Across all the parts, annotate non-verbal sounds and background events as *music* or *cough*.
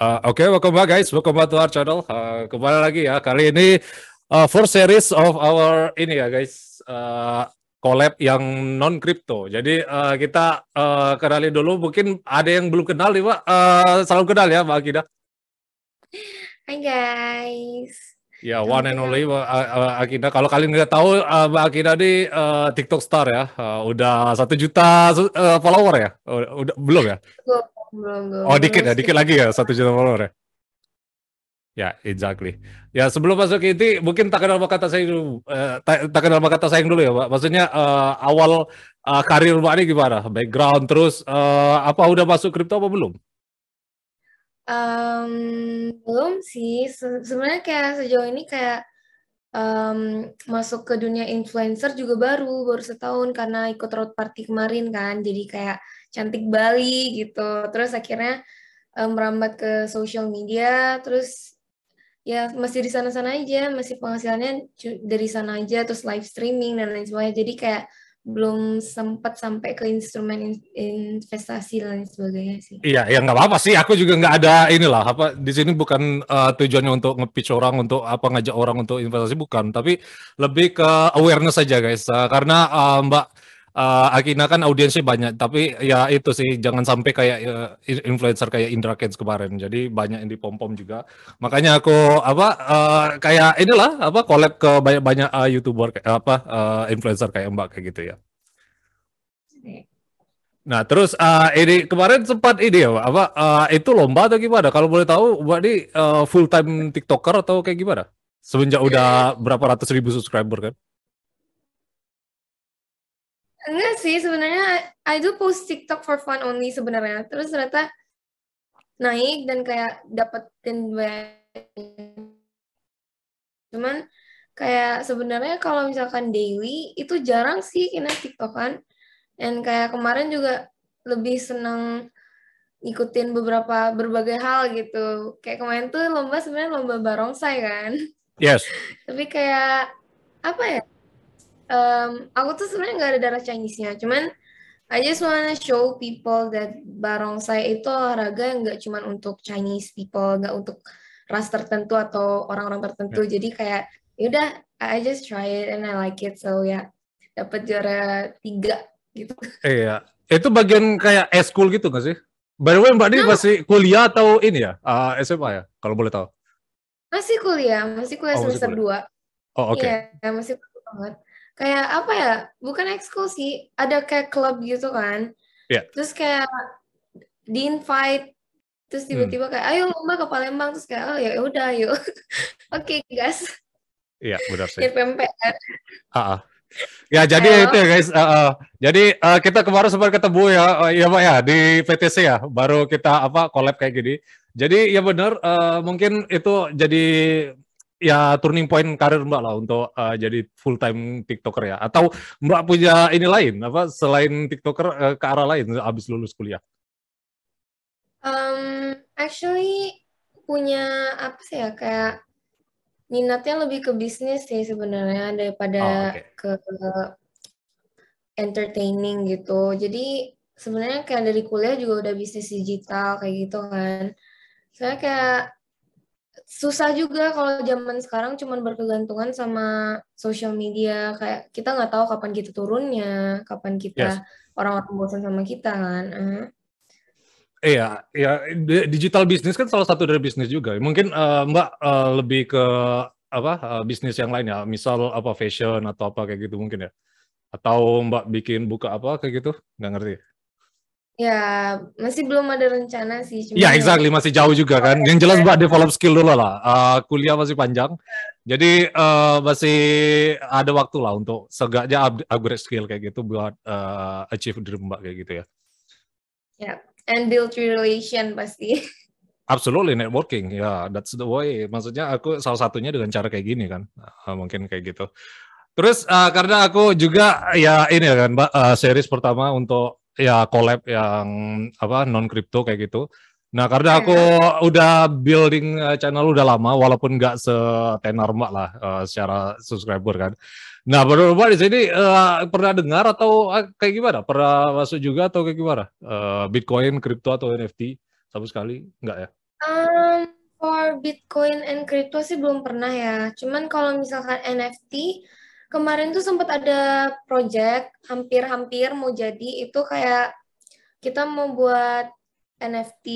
Uh, Oke, okay, welcome back guys, welcome back to our channel. Uh, kembali lagi ya, kali ini uh, first series of our ini ya guys, uh, collab yang non crypto. Jadi uh, kita uh, kenali dulu, mungkin ada yang belum kenal nih Pak. Uh, salam kenal ya Mbak Akida. Hai guys. Ya, one and only Mbak Akida. Kalau kalian nggak tahu, uh, Mbak Akida di uh, TikTok star ya, uh, udah satu juta uh, follower ya, udah belum ya? belum, belum. Oh dikit ya, dikit lagi ya satu juta follower ya. Ya, exactly. Ya sebelum masuk ke itu, mungkin tak kenal kata saya dulu, uh, tak, kenal kata sayang dulu ya, Pak. Maksudnya uh, awal uh, karir Mbak ini gimana? Background terus uh, apa udah masuk kripto apa belum? Um, belum sih. Se sebenarnya kayak sejauh ini kayak um, masuk ke dunia influencer juga baru, baru setahun karena ikut road party kemarin kan. Jadi kayak cantik Bali gitu. Terus akhirnya merambat ke social media, terus ya masih di sana-sana aja, masih penghasilannya dari sana aja, terus live streaming dan lain sebagainya. Jadi kayak belum sempat sampai ke instrumen investasi dan sebagainya sih. Iya, ya nggak apa-apa sih. Aku juga nggak ada inilah apa di sini bukan uh, tujuannya untuk nge-pitch orang untuk apa ngajak orang untuk investasi bukan, tapi lebih ke awareness saja guys. Uh, karena uh, Mbak uh, Akina kan audiensnya banyak, tapi ya itu sih jangan sampai kayak uh, influencer kayak Indra Kens kemarin. Jadi banyak yang dipom-pom juga. Makanya aku apa uh, kayak inilah apa collab ke banyak-banyak uh, YouTuber apa uh, influencer kayak Mbak kayak gitu ya. Nah, terus uh, ini kemarin sempat ini ya, apa uh, itu lomba atau gimana? Kalau boleh tahu, Mbak ini uh, full time TikToker atau kayak gimana? Semenjak udah berapa ratus ribu subscriber kan? Enggak sih, sebenarnya I do post TikTok for fun only sebenarnya. Terus ternyata naik dan kayak dapetin cuman kayak sebenarnya kalau misalkan daily itu jarang sih kena TikTok kan. Dan kayak kemarin juga lebih senang ikutin beberapa berbagai hal gitu. Kayak kemarin tuh lomba sebenarnya lomba barongsai kan. Yes. Tapi kayak apa ya? Um, aku tuh sebenarnya nggak ada darah Chinese-nya, cuman I just wanna show people that barongsai itu olahraga yang nggak cuma untuk Chinese people, nggak untuk ras tertentu atau orang-orang tertentu. Yeah. Jadi kayak yaudah, I just try it and I like it, so ya yeah, dapat juara tiga gitu. Iya, itu bagian kayak school gitu nggak sih? By the way, Mbak Di no. masih kuliah atau ini ya, uh, SMA ya, kalau boleh tahu? Masih kuliah, masih kuliah oh, semester dua. Oh oke. Okay. Iya, masih banget kayak apa ya bukan ekskul sih ada kayak klub gitu kan yeah. terus kayak di invite terus hmm. tiba-tiba kayak ayo lomba ke Palembang terus kayak oh ya udah ayo *laughs* oke okay, guys iya benar sih PMPR ah. Ya jadi Halo. itu ya guys. Uh, uh, jadi uh, kita kemarin sempat ketemu ya, uh, ya pak ya di PTC ya. Baru kita apa collab kayak gini. Jadi ya benar, uh, mungkin itu jadi ya turning point karir Mbak lah untuk uh, jadi full time TikToker ya? Atau Mbak punya ini lain apa selain TikToker uh, ke arah lain abis lulus kuliah? Um, actually punya apa sih ya kayak minatnya lebih ke bisnis sih sebenarnya daripada oh, okay. ke, ke entertaining gitu. Jadi sebenarnya kayak dari kuliah juga udah bisnis digital kayak gitu kan. Saya kayak susah juga kalau zaman sekarang cuma berkegantungan sama sosial media kayak kita nggak tahu kapan kita turunnya kapan kita orang-orang bosan sama kita kan uh. Iya, ya digital bisnis kan salah satu dari bisnis juga. Mungkin uh, Mbak uh, lebih ke apa uh, bisnis yang lain ya, misal apa fashion atau apa kayak gitu mungkin ya. Atau Mbak bikin buka apa kayak gitu? Nggak ngerti. Ya, masih belum ada rencana sih. Iya, yeah, exactly. Masih jauh juga kan. Yang jelas Mbak develop skill dulu lah. Uh, kuliah masih panjang. Jadi uh, masih ada waktu lah untuk segaknya upgrade skill kayak gitu buat uh, achieve dream Mbak kayak gitu ya. Ya, yeah. and build relation pasti. Absolutely networking, ya yeah, that's the way. Maksudnya aku salah satunya dengan cara kayak gini kan, uh, mungkin kayak gitu. Terus uh, karena aku juga ya ini ya kan, Mbak, uh, series pertama untuk ya collab yang apa non crypto kayak gitu. Nah, karena aku udah building eh, channel udah lama, walaupun nggak setenar Mbak lah uh, secara subscriber kan. Nah, menurut Mbak di sini uh, pernah dengar atau uh, kayak gimana? Pernah masuk juga atau kayak gimana? Uh, Bitcoin, kripto atau NFT sama sekali? Enggak ya? Um, for Bitcoin and crypto sih belum pernah ya. Cuman kalau misalkan NFT, kemarin tuh sempat ada project hampir-hampir mau jadi itu kayak kita mau buat NFT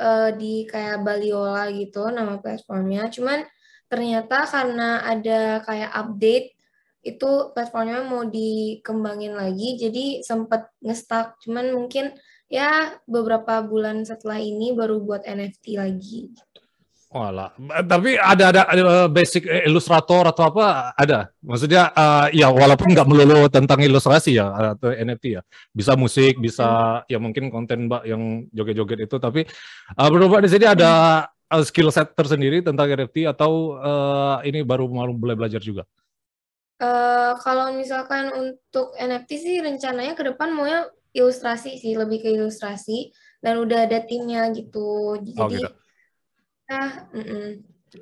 uh, di kayak Baliola gitu nama platformnya. Cuman ternyata karena ada kayak update itu platformnya mau dikembangin lagi jadi sempat ngestak cuman mungkin ya beberapa bulan setelah ini baru buat NFT lagi Walah, tapi ada ada, ada basic ilustrator atau apa ada? Maksudnya uh, ya walaupun nggak melulu tentang ilustrasi ya atau NFT ya, bisa musik, bisa hmm. ya mungkin konten mbak yang joget-joget itu. Tapi uh, menurut di sini ada uh, skill set tersendiri tentang NFT atau uh, ini baru mau mulai belajar juga? Uh, kalau misalkan untuk NFT sih rencananya ke depan mau ya ilustrasi sih, lebih ke ilustrasi dan udah ada timnya gitu. Jadi oh, gitu Ah,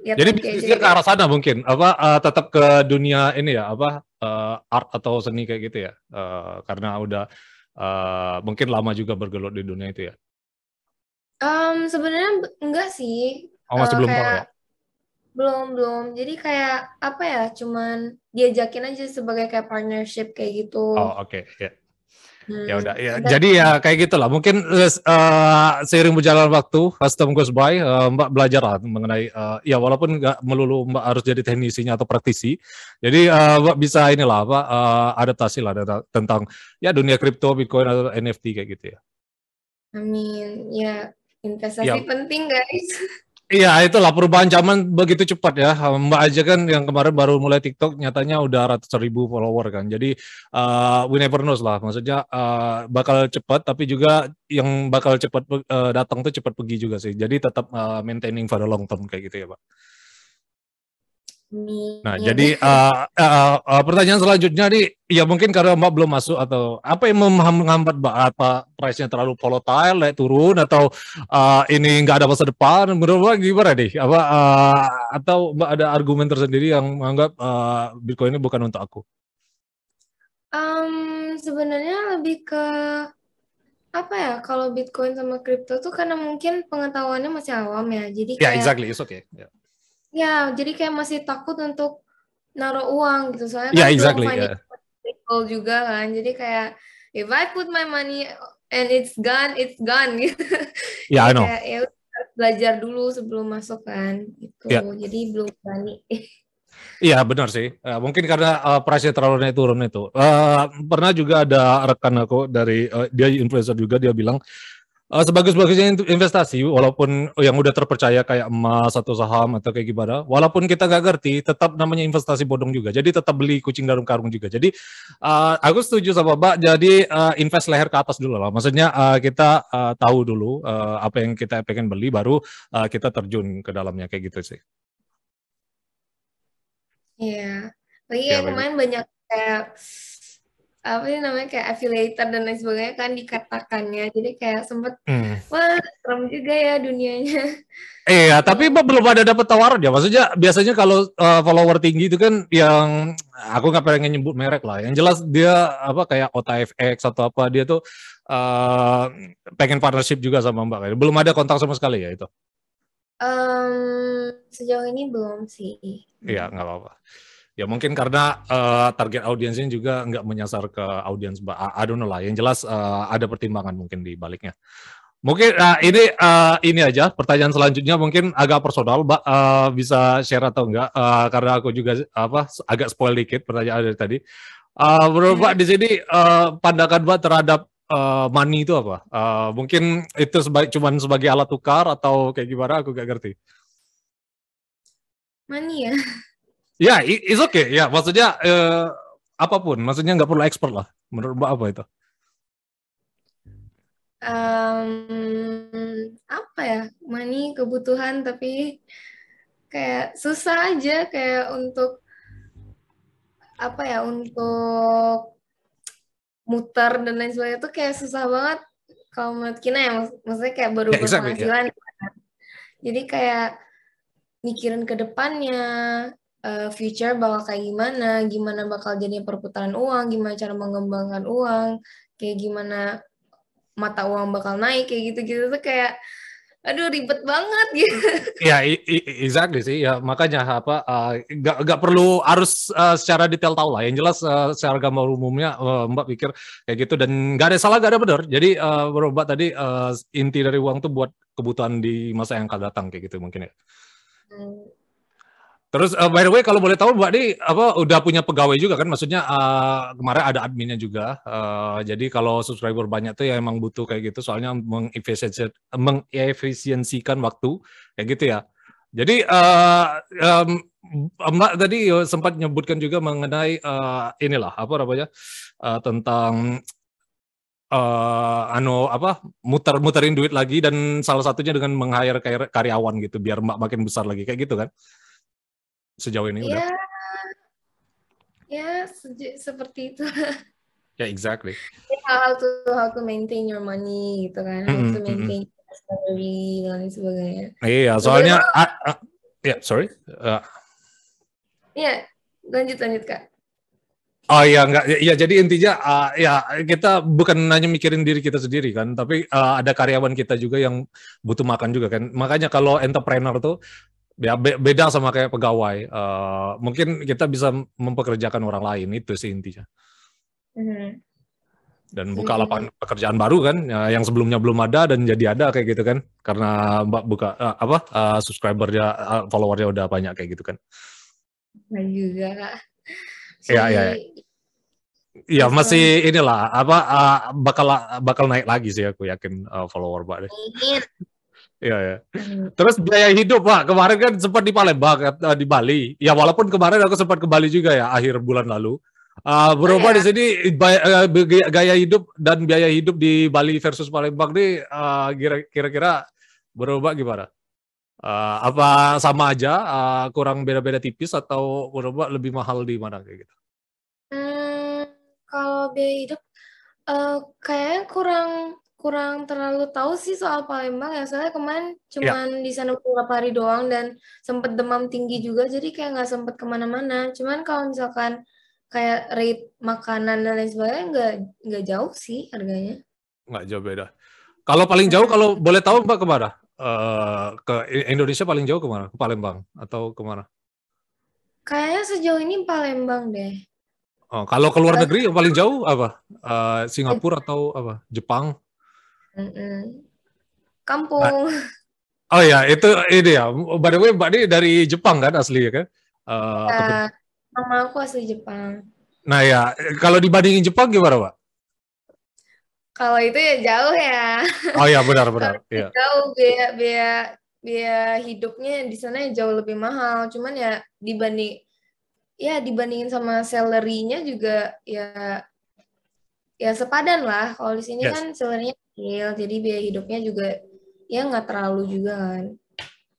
Ya, Jadi bisnisnya ke arah sana mungkin apa uh, tetap ke dunia ini ya apa uh, art atau seni kayak gitu ya uh, karena udah uh, mungkin lama juga bergelut di dunia itu ya. Um, sebenarnya enggak sih. Oh masih uh, belum tahu ya? Belum belum. Jadi kayak apa ya? Cuman diajakin aja sebagai kayak partnership kayak gitu. Oh oke okay. ya. Yeah. Hmm. Ya udah ya. Jadi ya kayak gitulah. Mungkin uh, seiring berjalan waktu, custom goes by, uh, Mbak belajar lah mengenai uh, ya walaupun nggak melulu Mbak harus jadi teknisinya atau praktisi. Jadi uh, Mbak bisa inilah apa uh, adaptasi lah tentang ya dunia kripto, Bitcoin atau NFT kayak gitu ya. Amin. Ya investasi ya. penting guys. *laughs* Iya, itulah perubahan zaman begitu cepat ya. Mbak aja kan yang kemarin baru mulai TikTok nyatanya udah ratusan ribu follower kan. Jadi uh, we never knows lah. Maksudnya uh, bakal cepat tapi juga yang bakal cepat uh, datang tuh cepat pergi juga sih. Jadi tetap uh, maintaining for the long term kayak gitu ya, Pak. Nah, iya. jadi uh, uh, uh, pertanyaan selanjutnya nih, ya mungkin karena Mbak belum masuk atau apa yang menghambat Mbak? Apa price-nya terlalu volatile, naik turun atau uh, ini nggak ada masa depan? Menurut Mbak gimana nih? Apa uh, atau Mbak ada argumen tersendiri yang menganggap uh, Bitcoin ini bukan untuk aku? Um, sebenarnya lebih ke apa ya? Kalau Bitcoin sama kripto tuh karena mungkin pengetahuannya masih awam ya. Jadi ya, kayak, yeah, exactly, it's okay. Yeah Ya, jadi kayak masih takut untuk naruh uang gitu. Soalnya yeah, kan exactly, yeah. juga kan. Jadi kayak if I put my money and it's gone, it's gone *laughs* gitu. Yeah, I know. Kayak, ya belajar dulu sebelum masuk kan gitu. Yeah. Jadi belum berani. Iya benar sih. Uh, mungkin karena uh, price-nya terlalu naik turun itu. Uh, pernah juga ada rekan aku dari uh, dia influencer juga dia bilang uh, sebagus-bagusnya investasi walaupun yang udah terpercaya kayak emas atau saham atau kayak gimana walaupun kita nggak ngerti tetap namanya investasi bodong juga. Jadi tetap beli kucing dalam karung juga. Jadi uh, aku setuju sama Mbak. Jadi uh, invest leher ke atas dulu lah. Maksudnya uh, kita uh, tahu dulu uh, apa yang kita pengen beli baru uh, kita terjun ke dalamnya. Kayak gitu sih. Iya, lagi ya, kemarin banyak kayak apa sih namanya kayak affiliator dan lain sebagainya kan dikatakannya. Jadi kayak sempet hmm. wah serem juga ya dunianya. Iya tapi belum ada dapat tawaran ya? Maksudnya biasanya kalau uh, follower tinggi itu kan yang aku nggak pengen nyebut merek lah. Yang jelas dia apa kayak OTFX atau apa dia tuh uh, pengen partnership juga sama mbak. Belum ada kontak sama sekali ya itu? Um, sejauh ini belum sih. Iya nggak apa-apa Ya mungkin karena uh, target audiensnya juga nggak menyasar ke audiens I don't know lah. Yang jelas uh, ada pertimbangan mungkin di baliknya. Mungkin uh, ini uh, ini aja pertanyaan selanjutnya mungkin agak personal, Mbak uh, bisa share atau enggak? Uh, karena aku juga apa agak spoil dikit pertanyaan dari tadi. Uh, menurut Mbak di sini uh, pandangan Mbak terhadap uh, money itu apa? Uh, mungkin itu sebagai cuman sebagai alat tukar atau kayak gimana? Aku gak ngerti. Money ya. Ya, it's okay. Ya, maksudnya uh, apa pun, maksudnya nggak perlu expert lah. Menurut Mbak apa itu? Um, apa ya, money kebutuhan tapi kayak susah aja kayak untuk apa ya untuk muter dan lain sebagainya itu kayak susah banget kalau menurut Kina ya mak- maksudnya kayak baru Ya, exactly, berpenghasilan kan. Jadi kayak mikirin ke depannya eh, future bakal kayak gimana, gimana bakal jadinya perputaran uang, gimana cara mengembangkan uang, kayak gimana mata uang bakal naik kayak gitu-gitu tuh kayak aduh ribet banget gitu. Ya, i- exactly sih. Ya, makanya apa uh, nggak nggak perlu harus uh, secara detail tahu lah. Yang jelas uh, secara gambar umumnya uh, Mbak pikir kayak gitu dan nggak ada salah nggak ada benar. Jadi uh, bro, Mbak tadi uh, inti dari uang tuh buat kebutuhan di masa yang akan datang kayak gitu mungkin ya. Hmm. Terus uh, by the way kalau boleh tahu Mbak di apa udah punya pegawai juga kan? Maksudnya uh, kemarin ada adminnya juga. Uh, jadi kalau subscriber banyak tuh ya emang butuh kayak gitu soalnya mengefisiensi mengefisiensikan waktu kayak gitu ya. Jadi uh, um, Mbak tadi sempat menyebutkan juga mengenai uh, inilah apa namanya uh, tentang uh, anu apa muter-muterin duit lagi dan salah satunya dengan meng-hire kar- karyawan gitu biar Mbak makin besar lagi kayak gitu kan? Sejauh ini udah. Ya, ya seperti itu. Ya exactly. how to how to maintain your money gitu kan, how Mm, to mm, maintain your salary dan lain sebagainya. Iya, soalnya ah, ah, ya sorry. Uh, Iya, lanjut lanjut kak. oh iya enggak ya, ya, jadi intinya ah, ya kita bukan hanya mikirin diri kita sendiri kan, tapi ah, ada karyawan kita juga yang butuh makan juga kan. Makanya kalau entrepreneur tuh ya be- beda sama kayak pegawai. Eh, mungkin kita bisa mempekerjakan orang lain itu sih intinya. Mhm. Dan buka lapangan pekerjaan baru kan, ya, yang sebelumnya belum ada dan jadi ada kayak gitu kan, karena mbak buka eh, apa eh, subscribernya, eh, followernya udah banyak kayak gitu kan. Nah juga. Iya, iya, Iya Betul. masih inilah apa uh, bakal bakal naik lagi sih aku yakin uh, follower Mbak deh. ingin. Iya ya. Terus biaya hidup Pak kemarin kan sempat di Palembang uh, di Bali. Ya walaupun kemarin aku sempat ke Bali juga ya akhir bulan lalu. Uh, berubah Oh, di sini uh, gaya- gaya hidup dan biaya hidup di Bali versus Palembang nih uh, kira- kira-kira berubah gimana? Uh, apa sama aja uh, kurang beda-beda tipis atau berubah lebih mahal di mana kayak gitu? Hmm, kalau biaya hidup, eh kayaknya kurang kurang terlalu tahu sih soal Palembang ya. Soalnya kemarin cuman di sana beberapa hari doang dan sempet demam tinggi juga, jadi kayak nggak sempet ke mana-mana. Cuman kalau misalkan kayak rate makanan dan lain sebagainya nggak nggak jauh sih harganya. nggak jauh beda. Kalau paling jauh kalau boleh tahu Mbak ke mana? Eh, ke Indonesia paling jauh ke mana? Ke Palembang atau ke mana? Kayaknya sejauh ini Palembang deh. Oh, kalau ke luar negeri yang paling jauh apa? Eh, Singapura atau apa? Jepang? Mm-mm. Kampung. *laughs* Oh ya itu ini ya. By the way Mbak ini dari Jepang kan asli ya kan? Atau- Ya, mama aku asli Jepang. nah ya kalau dibandingin Jepang gimana Mbak? Kalau itu ya jauh ya. Oh ya benar-benar. *laughs* Iya. Jauh biaya biaya biaya hidupnya di sana jauh lebih mahal. Cuman ya dibanding ya dibandingin sama salary-nya juga ya ya sepadan lah. Kalau di sini Yes. kan salary-nya kecil, jadi biaya hidupnya juga ya nggak terlalu juga kan.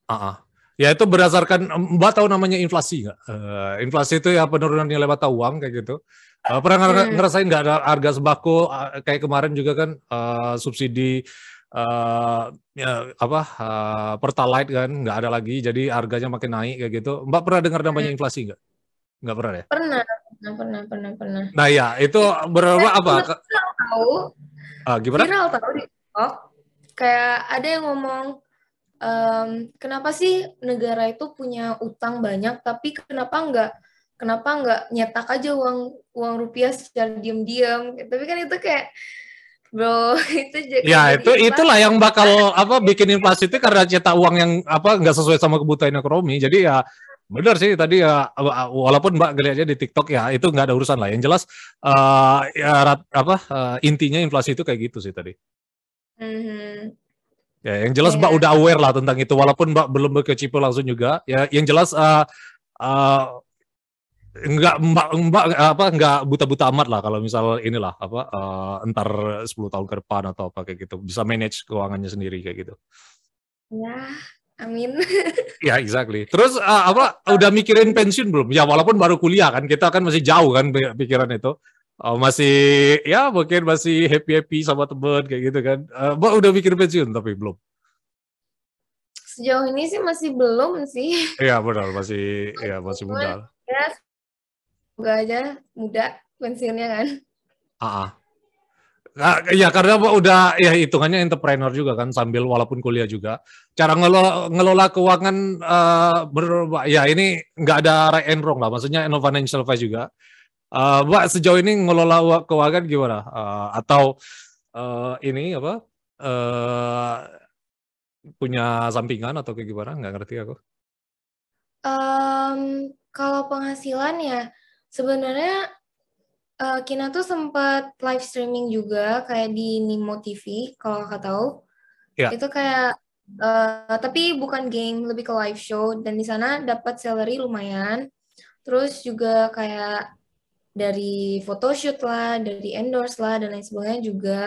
Ah, ah. Ya itu berdasarkan Mbak tahu namanya inflasi nggak? Eh, inflasi itu ya penurunan nilai mata uang kayak gitu. Eh, pernah Hmm. ngerasain nggak ada harga sembako eh, kayak kemarin juga kan eh, subsidi eh, ya, apa eh, pertalite kan nggak ada lagi jadi harganya makin naik kayak gitu. Mbak pernah dengar namanya inflasi nggak? Nggak pernah ya? Pernah, pernah, pernah, pernah, pernah. Nah ya itu berapa apa? Tahu, ah, gimana? viral tahu di TikTok. Kayak ada yang ngomong em, kenapa sih negara itu punya utang banyak, tapi kenapa nggak kenapa nggak nyetak aja uang uang rupiah secara diam-diam? Tapi kan itu kayak bro *laughs* itu jadi Ya itu inflasi. itulah yang bakal apa bikin inflasi itu karena cetak uang yang apa nggak sesuai sama kebutuhan ekonomi. Jadi ya benar sih tadi ya walaupun Mbak ngeliatnya di TikTok ya itu nggak ada urusan lah. Yang jelas eh, ya rat- apa eh, intinya inflasi itu kayak gitu sih tadi. Mhm. Ya yang jelas Iya. Mbak udah aware lah tentang itu walaupun Mbak belum berkecimpung langsung juga. Ya yang jelas eh, eh, nggak mbak mbak apa nggak buta-buta amat lah kalau misal inilah apa eh, entar 10 tahun ke depan atau apa kayak gitu bisa manage keuangannya sendiri kayak gitu. Ya, amin. Ya, exactly. Terus uh, apa udah mikirin pensiun belum? Ya walaupun baru kuliah kan, kita kan masih jauh kan pi- pikiran itu. Oh, masih ya mungkin masih happy happy sama teman kayak gitu kan. Uh, udah mikir pensiun tapi belum. Sejauh ini sih masih belum sih. Iya benar masih ya masih muda. Ya, semoga aja muda pensiunnya kan. Ah, uh Nah, ya karena udah ya hitungannya entrepreneur juga kan sambil walaupun kuliah juga. Cara ngelola, ngelola keuangan uh, ber, ya ini nggak ada right and wrong lah. Maksudnya no financial advice juga. Uh, Mbak sejauh ini ngelola keuangan gimana? Uh, atau uh, ini apa? Uh, punya sampingan atau kayak gimana? Nggak ngerti aku. Um, kalau penghasilan ya sebenarnya uh, Kina tuh sempat live streaming juga kayak di Nimo TV kalau kakak tahu. Ya. Itu kayak uh, tapi bukan game, lebih ke live show dan di sana dapat salary lumayan. Terus juga kayak dari photoshoot lah, dari endorse lah dan lain sebagainya juga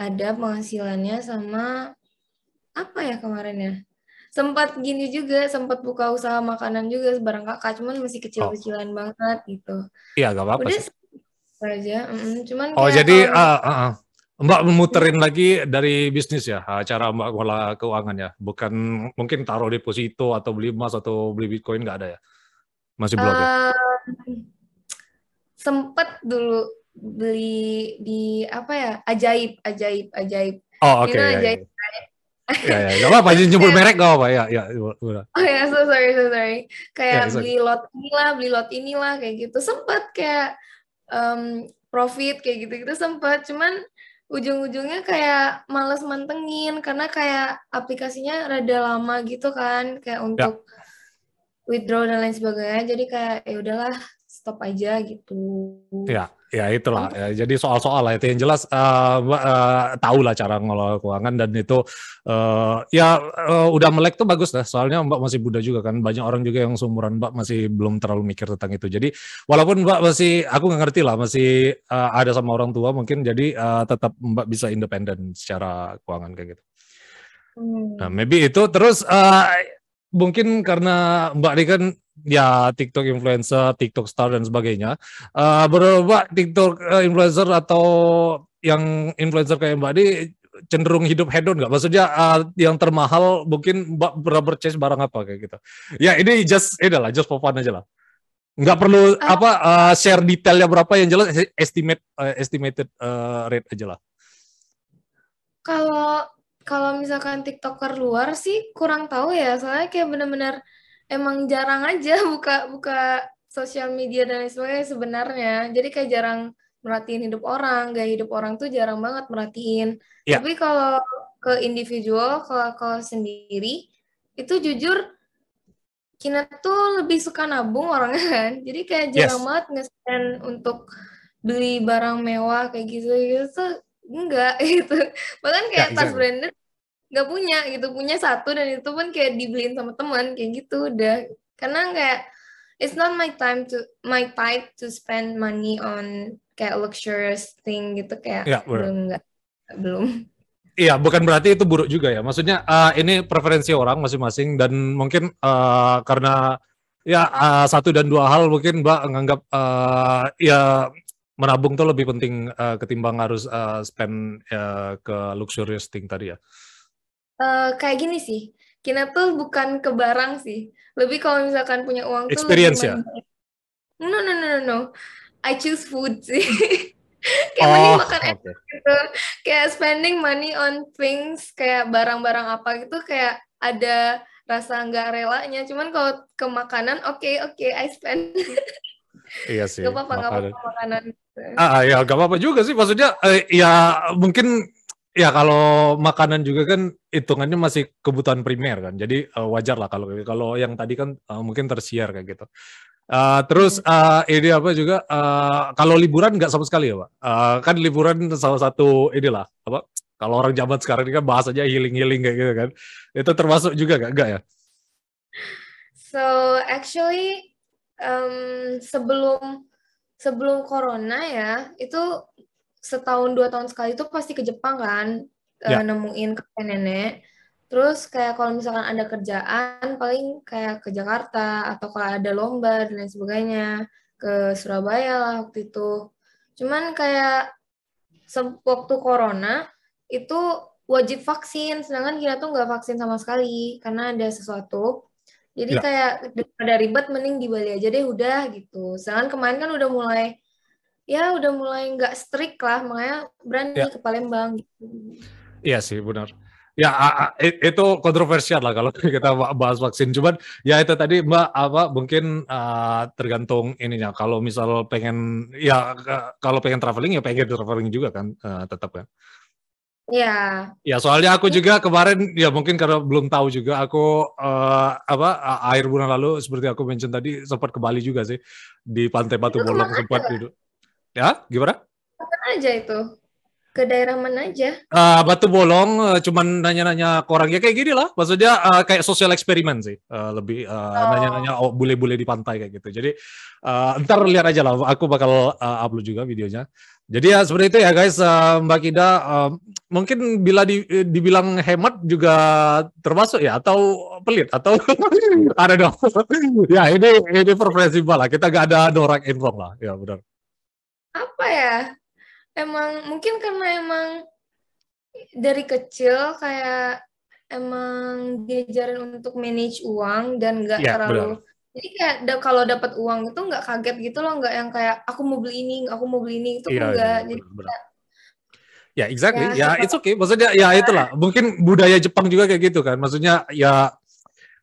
ada penghasilannya sama apa ya kemarin ya? Sempat gini juga, sempat buka usaha makanan juga sebarang kakak, cuman masih kecil-kecilan oh. banget gitu. Iya, gak apa-apa sih aja. Mm-hmm. Cuman oh jadi kalau... uh, uh, Mbak memuterin lagi dari bisnis ya cara Mbak ngolah keuangan ya, bukan mungkin taruh deposito atau beli emas atau beli bitcoin nggak ada ya? Masih belum uh, ya? Sempet dulu beli di apa ya ajaib ajaib ajaib. Oh oke. Okay, ya, ajaib. Ya, ya, gak apa-apa, *laughs* nyebut merek gak apa ya, ya, udah. Oh ya, so sorry, so sorry. Kayak ya, beli lot inilah, beli lot inilah, kayak gitu. Sempet kayak um, profit kayak gitu-gitu sempat cuman ujung-ujungnya kayak males mantengin karena kayak aplikasinya rada lama gitu kan kayak ya. untuk ya. withdraw dan lain sebagainya jadi kayak ya udahlah stop aja gitu. Ya, ya itulah. Ya, jadi soal-soal lah itu yang jelas uh, uh, tahu lah cara ngelola keuangan dan itu uh, ya uh, udah melek tuh bagus lah. Soalnya Mbak masih muda juga kan. Banyak orang juga yang seumuran Mbak masih belum terlalu mikir tentang itu. Jadi walaupun Mbak masih aku nggak ngerti lah masih uh, ada sama orang tua mungkin jadi uh, tetap Mbak bisa independen secara keuangan kayak gitu. Hmm. Nah, maybe itu terus uh, mungkin karena Mbak ini kan ya TikTok influencer, TikTok star dan sebagainya. Uh, berapa TikTok uh, influencer atau yang influencer kayak Mbak di cenderung hidup hedon nggak? Maksudnya uh, yang termahal mungkin Mbak pernah purchase barang apa kayak gitu? Ya ini just ini lah, just for fun aja lah. Nggak perlu uh, apa uh, share detailnya berapa yang jelas estimate uh, estimated uh, rate aja lah. Kalau kalau misalkan TikToker luar sih kurang tahu ya, soalnya kayak bener-bener emang jarang aja *laughs* buka buka sosial media dan lain sebagainya sebenarnya. Jadi kayak jarang merhatiin hidup orang, gaya hidup orang tuh jarang banget merhatiin. Yeah. Tapi kalau ke individual, kalau kalau sendiri itu jujur Kina tuh lebih suka nabung orangnya *laughs* kan. Jadi kayak jarang yes. banget nge-spend untuk beli barang mewah kayak gitu gitu enggak *laughs* gitu. Bahkan kayak yeah, tas branded nggak punya gitu punya satu dan itu pun kayak dibeliin sama teman kayak gitu udah karena kayak it's not my time to my type to spend money on kayak luxurious thing gitu kayak ya, belum nggak belum Iya, bukan berarti itu buruk juga ya. Maksudnya uh, ini preferensi orang masing-masing dan mungkin uh, karena ya uh, satu dan dua hal mungkin Mbak menganggap uh, ya menabung tuh lebih penting uh, ketimbang harus uh, spend uh, ke luxurious thing tadi ya. Uh, kayak gini sih, Kina tuh bukan ke barang sih. Lebih kalau misalkan punya uang tuh Experience ya? No, no, no, no, no. I choose food sih. *laughs* kayak oh, mending makan okay. enak gitu. Kayak spending money on things, kayak barang-barang apa gitu, kayak ada rasa nggak relanya. Cuman kalau ke makanan, oke, okay, oke, okay, I spend. *laughs* iya sih. Gak apa-apa, gak apa-apa makanan. Ah, ya gak apa-apa juga sih. Maksudnya, eh, ya mungkin Ya kalau makanan juga kan hitungannya masih kebutuhan primer kan, jadi uh, wajar lah kalau kalau yang tadi kan uh, mungkin tersiar kayak gitu. Uh, terus uh, ini apa juga uh, kalau liburan nggak sama sekali ya pak? Uh, kan liburan salah satu inilah apa? Kalau orang zaman sekarang ini kan bahasanya healing healing kayak gitu kan, itu termasuk juga nggak ya? So actually um, sebelum sebelum corona ya itu setahun dua tahun sekali itu pasti ke Jepang kan ya. uh, nemuin kakek nenek terus kayak kalau misalkan ada kerjaan paling kayak ke Jakarta atau kalau ada lomba dan lain sebagainya ke Surabaya lah waktu itu Cuman kayak waktu corona itu wajib vaksin, sedangkan kita tuh nggak vaksin sama sekali karena ada sesuatu. Jadi ya. kayak daripada ribet mending di Bali aja deh udah gitu. Sedangkan kemarin kan udah mulai ya udah mulai nggak strict lah, makanya berani ya. ke Palembang gitu. Iya sih benar. Ya itu kontroversial lah kalau *laughs* kita bahas vaksin. Cuman ya itu tadi Mbak apa mungkin uh, tergantung ininya. Kalau misal pengen ya kalau pengen traveling ya pengen traveling juga kan uh, tetap kan. Iya. Ya soalnya aku juga kemarin ya mungkin karena belum tahu juga aku uh, apa air bulan lalu seperti aku mention tadi sempat ke Bali juga sih di Pantai Batu Bolong sempat duduk. Ya gimana? Kapan aja itu? Ke daerah mana aja? Uh, Batu Bolong, uh, cuman nanya-nanya ke orang ya kayak gini lah. Maksudnya uh, kayak sosial eksperimen sih, uh, lebih uh, oh. nanya-nanya oh, bule-bule di pantai kayak gitu. Jadi uh, ntar lihat aja lah, aku bakal uh, upload juga videonya. Jadi ya seperti itu ya guys, uh, Mbak Kida. Uh, mungkin bila di, dibilang hemat juga termasuk ya, atau pelit atau *laughs* ada dong. *laughs* ya ini ini preferensi lah. Kita gak ada norak in wrong lah. Ya benar. Apa ya? Emang mungkin karena emang dari kecil kayak emang diajarin untuk manage uang dan gak ya, terlalu benar jadi kayak da kalau dapat uang itu nggak kaget gitu loh, nggak yang kayak aku mau beli ini, aku mau beli ini itu iya, enggak. Iya, Jadi bener, Ya, exactly. Ya, ya it's okay. Maksudnya ya itulah. Mungkin budaya Jepang juga kayak gitu kan. Maksudnya ya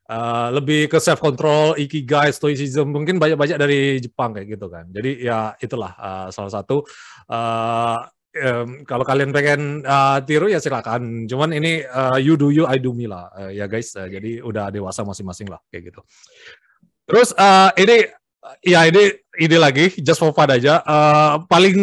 uh, lebih ke self control, ikigai, stoicism mungkin banyak-banyak dari Jepang kayak gitu kan. Jadi ya itulah uh, salah satu uh, um, kalau kalian pengen uh, tiru ya silakan. Cuman ini uh, you do you, I do me lah. Uh, ya guys, uh, jadi udah dewasa masing-masing lah kayak gitu. Terus uh, ini ya ini ini lagi just for fun aja. Uh, paling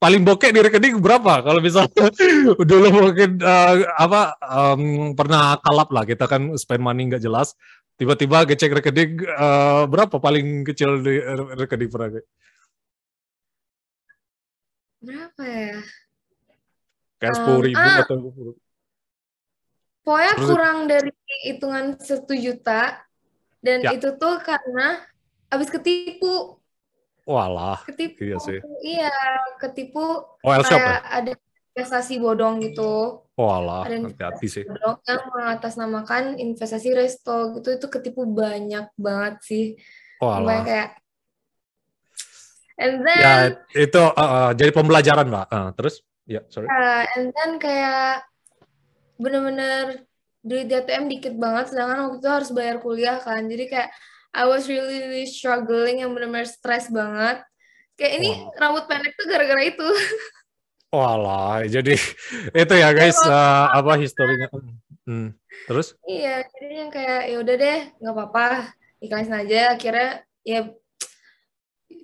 paling bokeh di rekening berapa? Kalau misalnya *laughs* dulu mungkin uh, apa um, pernah kalap lah kita kan spend money nggak jelas. Tiba-tiba ngecek rekening uh, berapa paling kecil di rekening pernah? Berapa ya? Kayak sepuluh ribu um, atau Pokoknya kurang dari hitungan satu juta dan ya. itu tuh karena habis ketipu. Walah. Ketipu. Iya sih. Iya, ketipu oh, kayak ya? ada investasi bodong gitu. Walah, hati-hati sih. Bodong yang mengatasnamakan investasi resto gitu itu ketipu banyak banget sih. Walah. kayak And then Ya, itu uh, uh, jadi pembelajaran, Mbak. Uh, terus? Ya, yeah, sorry. Uh, and then kayak bener-bener duit di ATM dikit banget sedangkan waktu itu harus bayar kuliah kan jadi kayak I was really, really struggling yang benar-benar stres banget kayak ini wow. rambut pendek tuh gara-gara itu *laughs* Walah, jadi *laughs* itu ya guys uh, apa historinya? Hmm. Terus? Iya, jadi yang kayak ya udah deh, nggak apa-apa, ikhlasin aja. Akhirnya ya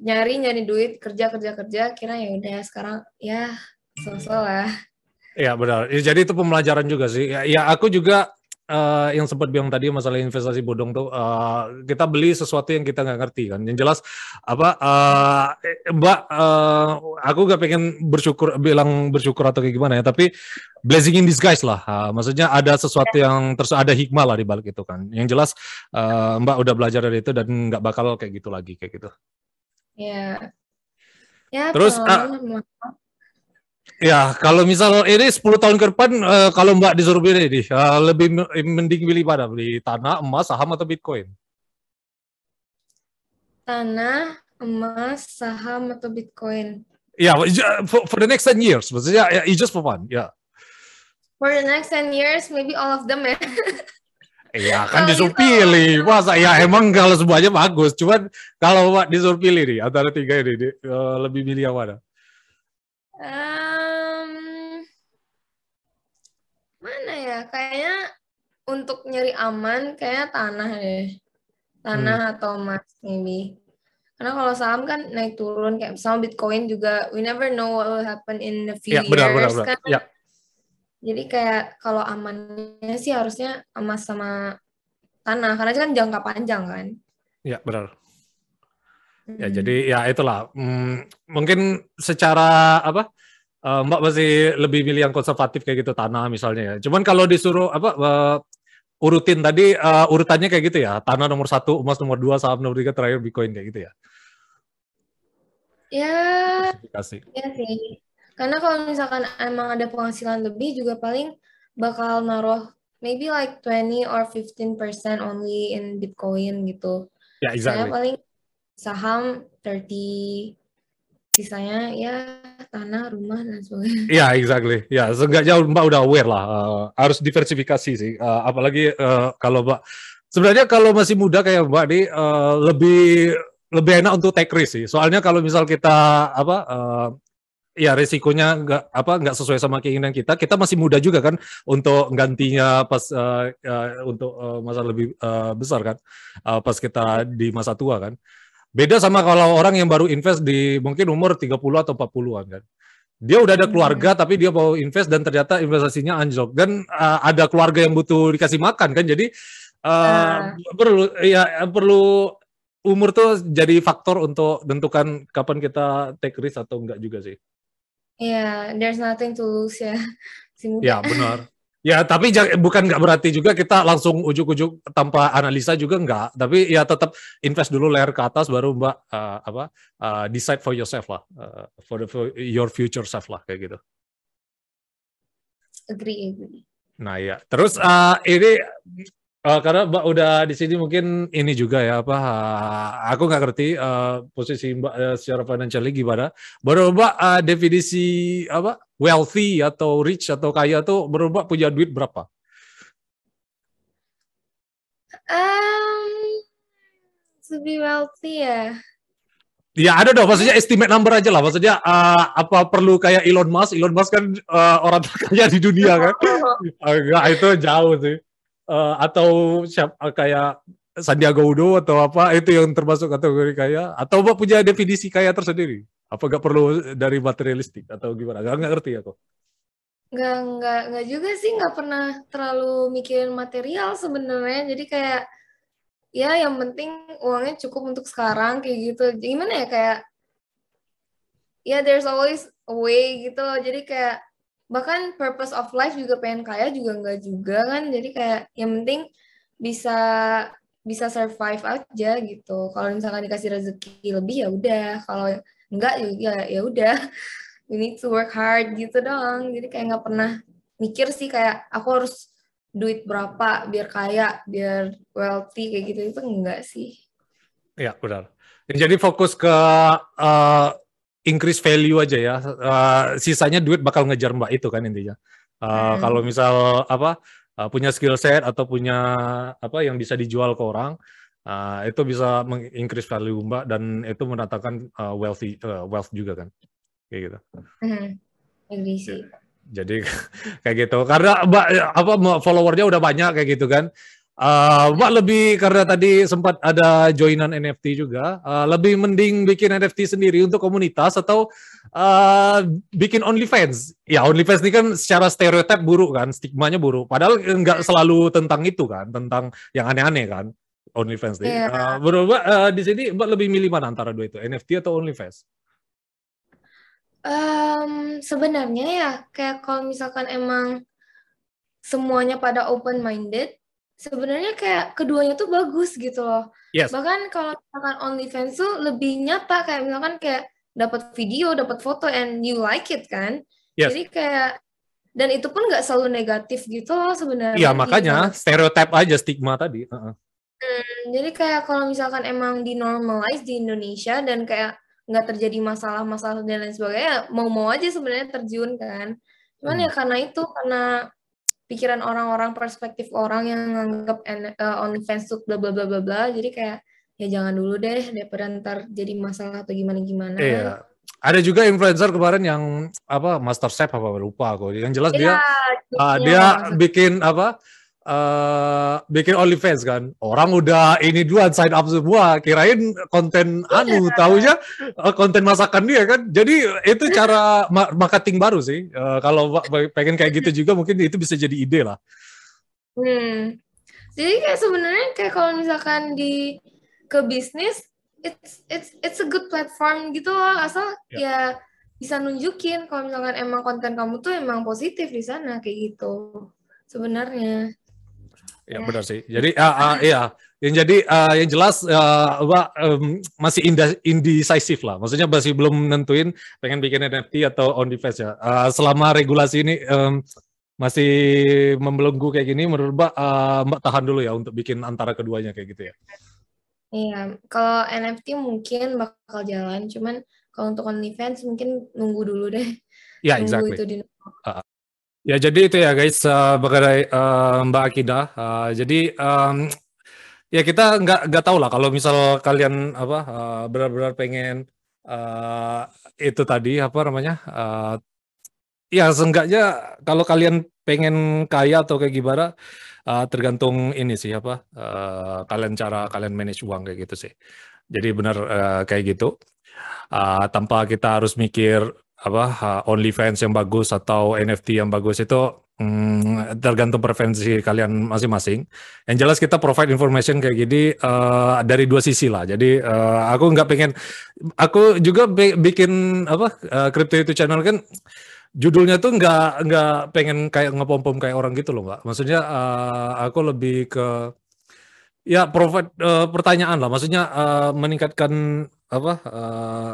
nyari nyari duit, kerja kerja kerja. Kira ya udah sekarang ya sosok lah. Iya benar. Ya, jadi itu pembelajaran juga sih. Ya, ya aku juga uh, yang sempat bilang tadi masalah investasi bodong tuh uh, kita beli sesuatu yang kita nggak ngerti kan. Yang jelas apa uh, Mbak uh, aku gak pengen bersyukur bilang bersyukur atau kayak gimana ya, tapi blessing in disguise lah. Uh, maksudnya ada sesuatu yang terus ada hikmah lah di balik itu kan. Yang jelas uh, Mbak udah belajar dari itu dan nggak bakal kayak gitu lagi kayak gitu. Iya. Ya, terus uh, Ya, kalau misal ini 10 tahun ke depan, uh, kalau Mbak disuruh pilih nih, uh, lebih mending pilih pada Beli tanah, emas, saham, atau Bitcoin? Tanah, emas, saham, atau Bitcoin? Ya, yeah, for, for the next 10 years. Maksudnya, yeah, just for fun, ya. Yeah. For the next 10 years, maybe all of them ya. *laughs* Iya, kan disuruh gitu. pilih. Masa ya emang kalau semuanya bagus. Cuman kalau Mbak disuruh pilih nih, antara tiga ini, uh, lebih milih yang mana? Um, mana ya? Kayaknya untuk nyari aman, kayaknya tanah deh. Tanah hmm. atau emas, maybe. Karena kalau saham kan naik turun, kayak sama Bitcoin juga, we never know what will happen in a few ya, benar, years. Benar, benar. Kan? Ya. Jadi kayak kalau amannya sih harusnya emas sama tanah, karena kan jangka panjang kan. Ya, benar. Ya, jadi ya itulah. Hmm, mungkin secara apa? Uh, Mbak masih lebih milih yang konservatif kayak gitu tanah misalnya ya. Cuman kalau disuruh apa uh, urutin tadi uh, urutannya kayak gitu ya. Tanah nomor satu, emas nomor dua, saham nomor tiga, terakhir Bitcoin kayak gitu ya. Ya, Diversifikasi. ya sih. Karena kalau misalkan emang ada penghasilan lebih juga paling bakal naruh maybe like 20 or 15% only in Bitcoin gitu. Ya, Saya exactly. paling saham 30, sisanya ya tanah, rumah, dan sebagainya. Ya, exactly. Ya, seenggaknya Mbak udah aware lah. eh, harus diversifikasi sih. Eh, apalagi eh, kalau Mbak sebenarnya kalau masih muda kayak Mbak nih eh, lebih lebih enak untuk take risk sih. Soalnya kalau misal kita apa eh, ya resikonya nggak apa nggak sesuai sama keinginan kita, kita masih muda juga kan untuk gantinya pas eh, eh, untuk eh, masa lebih eh, besar kan, Eh, pas kita di masa tua kan. Beda sama kalau orang yang baru invest di mungkin umur 30 atau 40-an kan. Dia udah ada keluarga tapi dia mau invest dan ternyata investasinya anjlok dan uh, ada keluarga yang butuh dikasih makan kan. Jadi uh, perlu ya perlu umur tuh jadi faktor untuk tentukan kapan kita take risk atau enggak juga sih. Ya, there's nothing to lose ya. *laughs* Masih muda. Ya, benar. Ya, tapi bukan nggak berarti juga kita langsung ujuk-ujuk tanpa analisa juga nggak. Tapi ya tetap invest dulu layar ke atas baru Mbak uh, apa uh, decide for yourself lah, uh, for the for your future self lah kayak gitu. Agree, agree. Nah ya, terus uh, ini uh, karena Mbak udah di sini mungkin ini juga ya apa? uh, aku nggak ngerti uh, posisi Mbak uh, secara financially gimana. Baru Mbak uh, definisi apa? Wealthy atau rich atau kaya tuh baru Mbak punya duit berapa? Um, to be wealthy ya. Ya ada dong, maksudnya estimate number aja lah. Maksudnya uh, apa perlu kayak Elon Musk? Elon Musk kan uh, orang terkaya di dunia kan? *laughs* Enggak, itu jauh sih. Uh, atau siap, uh, kayak Sandiaga Uno atau apa itu yang termasuk kategori kaya? Atau punya definisi kaya tersendiri? Apa nggak perlu dari materialistik atau gimana? Nggak, nggak ngerti aku. Nggak, nggak, nggak juga sih, nggak pernah terlalu mikirin material sebenarnya. Jadi kayak, ya yang penting uangnya cukup untuk sekarang, kayak gitu. Gimana ya, kayak, ya there's always a way gitu loh. Jadi kayak, bahkan purpose of life juga pengen kaya juga nggak juga kan. Jadi kayak, yang penting bisa bisa survive aja gitu. Kalau misalkan dikasih rezeki lebih ya udah. Kalau enggak ya ya udah we need to work hard gitu doang jadi kayak nggak pernah mikir sih kayak aku harus duit berapa biar kaya biar wealthy kayak gitu itu enggak sih Ya benar. Jadi fokus ke uh, increase value aja ya. Uh, sisanya duit bakal ngejar mbak itu kan intinya. Uh, Hmm. Kalau misal apa uh, punya skill set atau punya apa yang bisa dijual ke orang, uh, itu bisa mengincrease value mbak dan itu mendatangkan uh, wealthy uh, wealth juga kan, kayak gitu. hmm. agree sih Jadi *laughs* kayak gitu. Karena mbak apa followernya udah banyak kayak gitu kan. Uh, Mbak lebih karena tadi sempat ada joinan NFT juga, uh, lebih mending bikin NFT sendiri untuk komunitas atau uh, bikin OnlyFans. Ya OnlyFans ini kan secara stereotip buruk kan, stigmanya buruk. Padahal nggak selalu tentang itu kan, tentang yang aneh-aneh kan OnlyFans. nih. Iya. Uh, menurut Mbak uh, di sini Mbak lebih milih mana antara dua itu, NFT atau OnlyFans? Em, sebenarnya ya kayak kalau misalkan emang semuanya pada open minded sebenarnya kayak keduanya tuh bagus gitu loh Yes. bahkan kalau misalkan OnlyFans tuh lebih nyata kayak misalkan kayak dapat video dapat foto and you like it kan Yes. jadi kayak dan itu pun nggak selalu negatif gitu loh sebenarnya Iya makanya dalam- stereotip aja stigma tadi. Uh-uh. jadi kayak kalau misalkan emang di normalize di Indonesia dan kayak nggak terjadi masalah-masalah dan lain sebagainya, mau-mau aja sebenarnya terjun kan. Cuman Hmm. ya karena itu, karena pikiran orang-orang, perspektif orang yang nganggap N- eh, OnlyFans tuh bla bla bla bla bla, jadi kayak ya jangan dulu deh daripada ntar jadi masalah atau gimana-gimana. Iya. Ada juga influencer kemarin yang apa Master Chef apa lupa aku. Yang jelas dia Iya, ah, jadinya dia bikin apa? Eh bikin OnlyFans kan. Orang udah ini duluan sign up semua, kirain konten anu, *laughs* taunya eh, konten masakan dia kan. Jadi itu cara *laughs* ma- marketing baru sih. Eh, kalau pengen kayak gitu juga mungkin itu bisa jadi ide lah. Hmm. Jadi kayak sebenarnya kayak kalau misalkan di ke bisnis, it's it's it's a good platform gitu loh, asal ya bisa nunjukin kalau misalkan emang konten kamu tuh emang positif di sana kayak gitu. Sebenarnya. Ya, benar sih. Jadi uh, uh, iya, yang jadi uh, yang jelas uh, apa um, masih indecisive lah. Maksudnya masih belum nentuin pengen bikin NFT atau on device ya. Uh, selama regulasi ini um, masih membelenggu kayak gini, menurut Mbak uh, Mbak tahan dulu ya untuk bikin antara keduanya kayak gitu ya. Iya, kalau NFT mungkin bakal jalan, cuman kalau untuk OnlyFans mungkin nunggu dulu deh. Ya, yeah, exactly. Itu di... uh, Ya jadi itu ya guys uh, mengenai uh, Mbak Akidah. Uh, jadi um, ya kita nggak nggak tahu lah kalau misal kalian apa uh, benar-benar pengen uh, itu tadi apa namanya uh, ya seenggaknya kalau kalian pengen kaya atau kayak gimana uh, tergantung ini sih apa uh, kalian cara kalian manage uang kayak gitu sih. Jadi benar uh, kayak gitu uh, tanpa kita harus mikir apa OnlyFans yang bagus atau NFT yang bagus itu hmm, tergantung preferensi kalian masing-masing. Yang jelas kita provide information kayak gini uh, dari dua sisi lah. Jadi uh, aku nggak pengen, aku juga bikin apa uh, crypto itu channel kan judulnya tuh nggak nggak pengen kayak ngepom-pom kayak orang gitu loh mbak. Maksudnya uh, aku lebih ke ya provide uh, pertanyaan lah. Maksudnya uh, meningkatkan apa uh,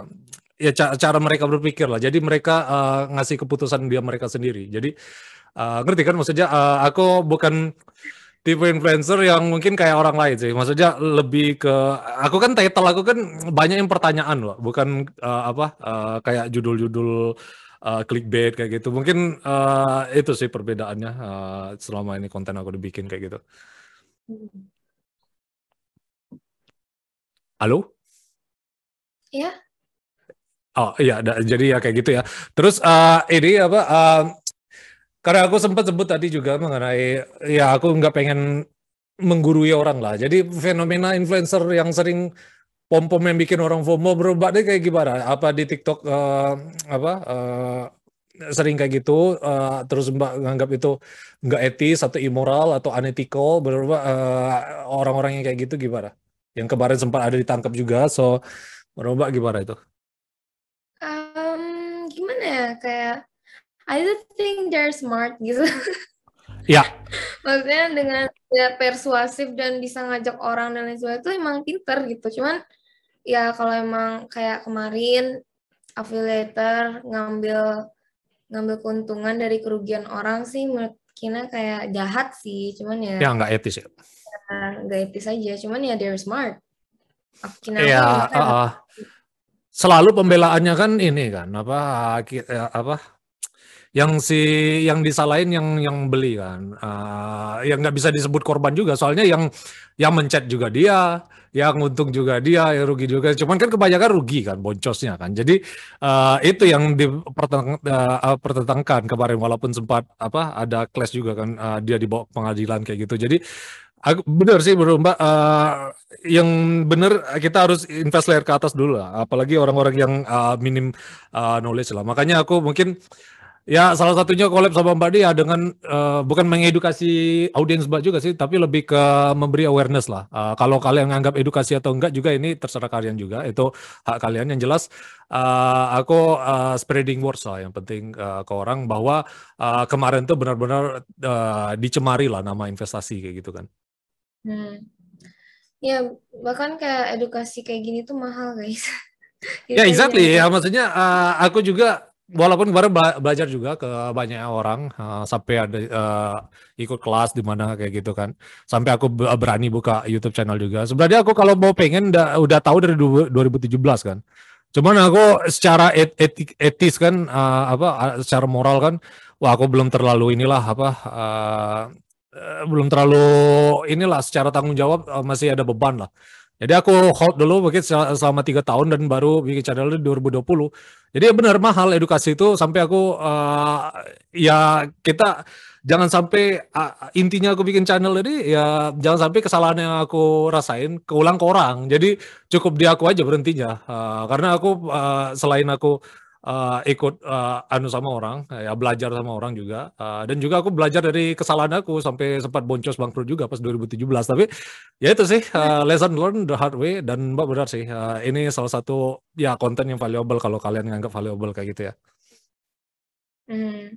ya cara mereka berpikir lah. Jadi mereka uh, ngasih keputusan dia mereka sendiri. Jadi uh, ngerti kan maksudnya uh, aku bukan tipe influencer yang mungkin kayak orang lain sih. Maksudnya lebih ke aku kan title aku kan banyak yang pertanyaan loh, bukan uh, apa uh, kayak judul-judul uh, clickbait kayak gitu. Mungkin uh, itu sih perbedaannya uh, selama ini konten aku dibikin kayak gitu. Halo? Ya. Oh iya, jadi ya kayak gitu ya. Terus uh, ini apa? Uh, karena aku sempat sebut tadi juga mengenai ya aku nggak pengen menggurui orang lah. Jadi fenomena influencer yang sering pom-pom yang bikin orang FOMO berubah deh kayak gimana? Apa di TikTok uh, apa uh, sering kayak gitu uh, terus Mbak nganggap itu nggak etis atau immoral atau unethical berubah uh, orang-orang yang kayak gitu gimana? Yang kemarin sempat ada ditangkap juga, so berubah gimana itu? Ya kayak I don't think they're smart gitu. Ya. Maksudnya dengan ya persuasif dan bisa ngajak orang dan lain sebagainya itu emang pinter gitu. Cuman ya kalau emang kayak kemarin affiliator ngambil ngambil keuntungan dari kerugian orang sih menurut Kina kayak jahat sih. Cuman ya. Ya nggak etis ya. Nggak etis aja. Cuman ya they're smart. Kina ya, uh, selalu pembelaannya kan ini kan apa ya, apa yang si yang disalahin yang yang beli kan. Uh, yang nggak bisa disebut korban juga soalnya yang yang mencet juga dia yang untung juga dia yang rugi juga. Cuman kan kebanyakan rugi kan boncosnya kan. Jadi uh, itu yang dipertentangkan uh, kemarin walaupun sempat apa ada clash juga kan uh, dia dibawa pengadilan kayak gitu. Jadi Aku benar sih bro Mbak. Uh, yang benar kita harus invest layer ke atas dulu lah. Apalagi orang-orang yang uh, minim uh, knowledge lah. Makanya aku mungkin ya salah satunya collab sama Mbak Dia dengan uh, bukan mengedukasi audiens Mbak juga sih, tapi lebih ke memberi awareness lah. Uh, kalau kalian menganggap edukasi atau enggak juga ini terserah kalian juga. Itu hak kalian. Yang jelas uh, aku uh, spreading words lah yang penting uh, ke orang bahwa uh, kemarin tuh benar-benar uh, dicemari lah nama investasi kayak gitu kan. Hmm. Ya, bahkan kayak edukasi kayak gini tuh mahal, guys. *laughs* ya, exactly. Ya, maksudnya uh, aku juga walaupun kemarin belajar juga ke banyak orang uh, sampai ada uh, ikut kelas di mana kayak gitu kan. Sampai aku berani buka YouTube channel juga. Sebenarnya aku kalau mau pengen udah, udah tahu dari 2017 kan. Cuman aku secara et, etik, etis kan uh, apa secara moral kan wah aku belum terlalu inilah apa uh, Eh, belum terlalu inilah secara tanggung jawab uh, masih ada beban lah. Jadi aku hold dulu mungkin selama tiga tahun dan baru bikin channel di 2020. Jadi ya benar mahal edukasi itu sampai aku uh, ya kita jangan sampai uh, intinya aku bikin channel ini ya jangan sampai kesalahan yang aku rasain keulang ke orang. Jadi cukup di aku aja berhentinya uh, karena aku uh, selain aku uh, ikut uh, anu sama orang, ya belajar sama orang juga. Uh, dan juga aku belajar dari kesalahan aku sampai sempat boncos bangkrut juga pas 2017. Tapi ya itu sih uh, lesson learned the hard way dan Mbak benar sih uh, ini salah satu ya konten yang valuable kalau kalian nganggap valuable kayak gitu ya. Hmm.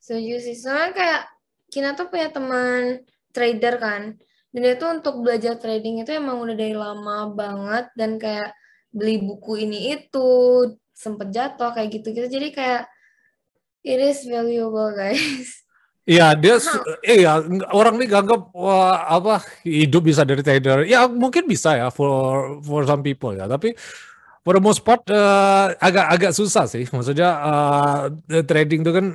Setuju sih. Soalnya kayak Kina tuh punya teman trader kan. Dan itu untuk belajar trading itu emang udah dari lama banget dan kayak beli buku ini itu sempet jatuh kayak gitu-gitu. Jadi kayak it is valuable guys. Iya, dia iya orang ini anggap wah, apa hidup bisa dari trader. Ya mungkin bisa ya for for some people ya, tapi for the most part uh, agak agak susah sih. Maksudnya uh, trading itu kan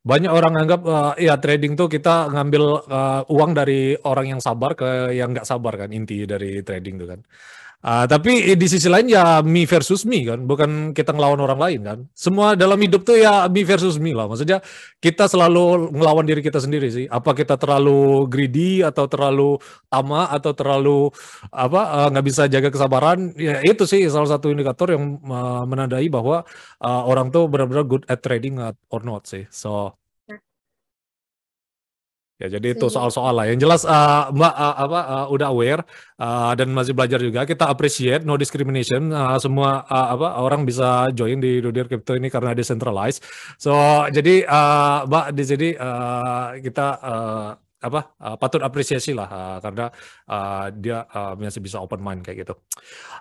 banyak orang anggap uh, ya trading tuh kita ngambil uh, uang dari orang yang sabar ke yang nggak sabar kan inti dari trading tuh kan. Uh, tapi di sisi lain ya me versus me kan, bukan kita ngelawan orang lain kan. Semua dalam hidup tuh ya me versus me lah. Maksudnya kita selalu ngelawan diri kita sendiri sih. Apa kita terlalu greedy atau terlalu tamak atau terlalu apa nggak uh, bisa jaga kesabaran? Ya itu sih salah satu indikator yang uh, menandai bahwa uh, orang tuh benar-benar good at trading or not sih. So Ya, jadi itu soal-soal lah. Yang jelas uh, Mbak uh, apa uh, udah aware uh, dan masih belajar juga. Kita appreciate no discrimination. Uh, semua uh, apa orang bisa join di dunia crypto ini karena decentralized. So jadi uh, Mbak di sini uh, kita uh, apa uh, patut apresiasi lah uh, karena uh, dia uh, masih bisa open mind kayak gitu.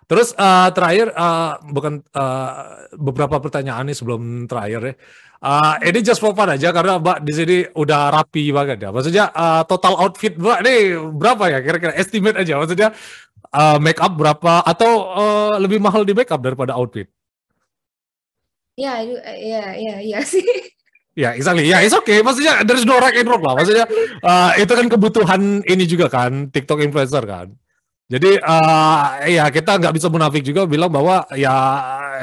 Terus uh, terakhir uh, bukan uh, beberapa pertanyaan nih sebelum terakhir ya. Uh, ini just for fun aja karena Mbak di sini udah rapi banget ya. Maksudnya uh, total outfit Mbak nih berapa ya kira-kira estimate aja. Maksudnya uh, make up berapa atau uh, lebih mahal di make up daripada outfit? Ya, ya, ya, ya sih. Ya, exactly. Ya, it's okay. Maksudnya there's no right and wrong lah. Maksudnya uh, itu kan kebutuhan ini juga kan, TikTok influencer kan. Jadi uh, ya kita nggak bisa munafik juga bilang bahwa ya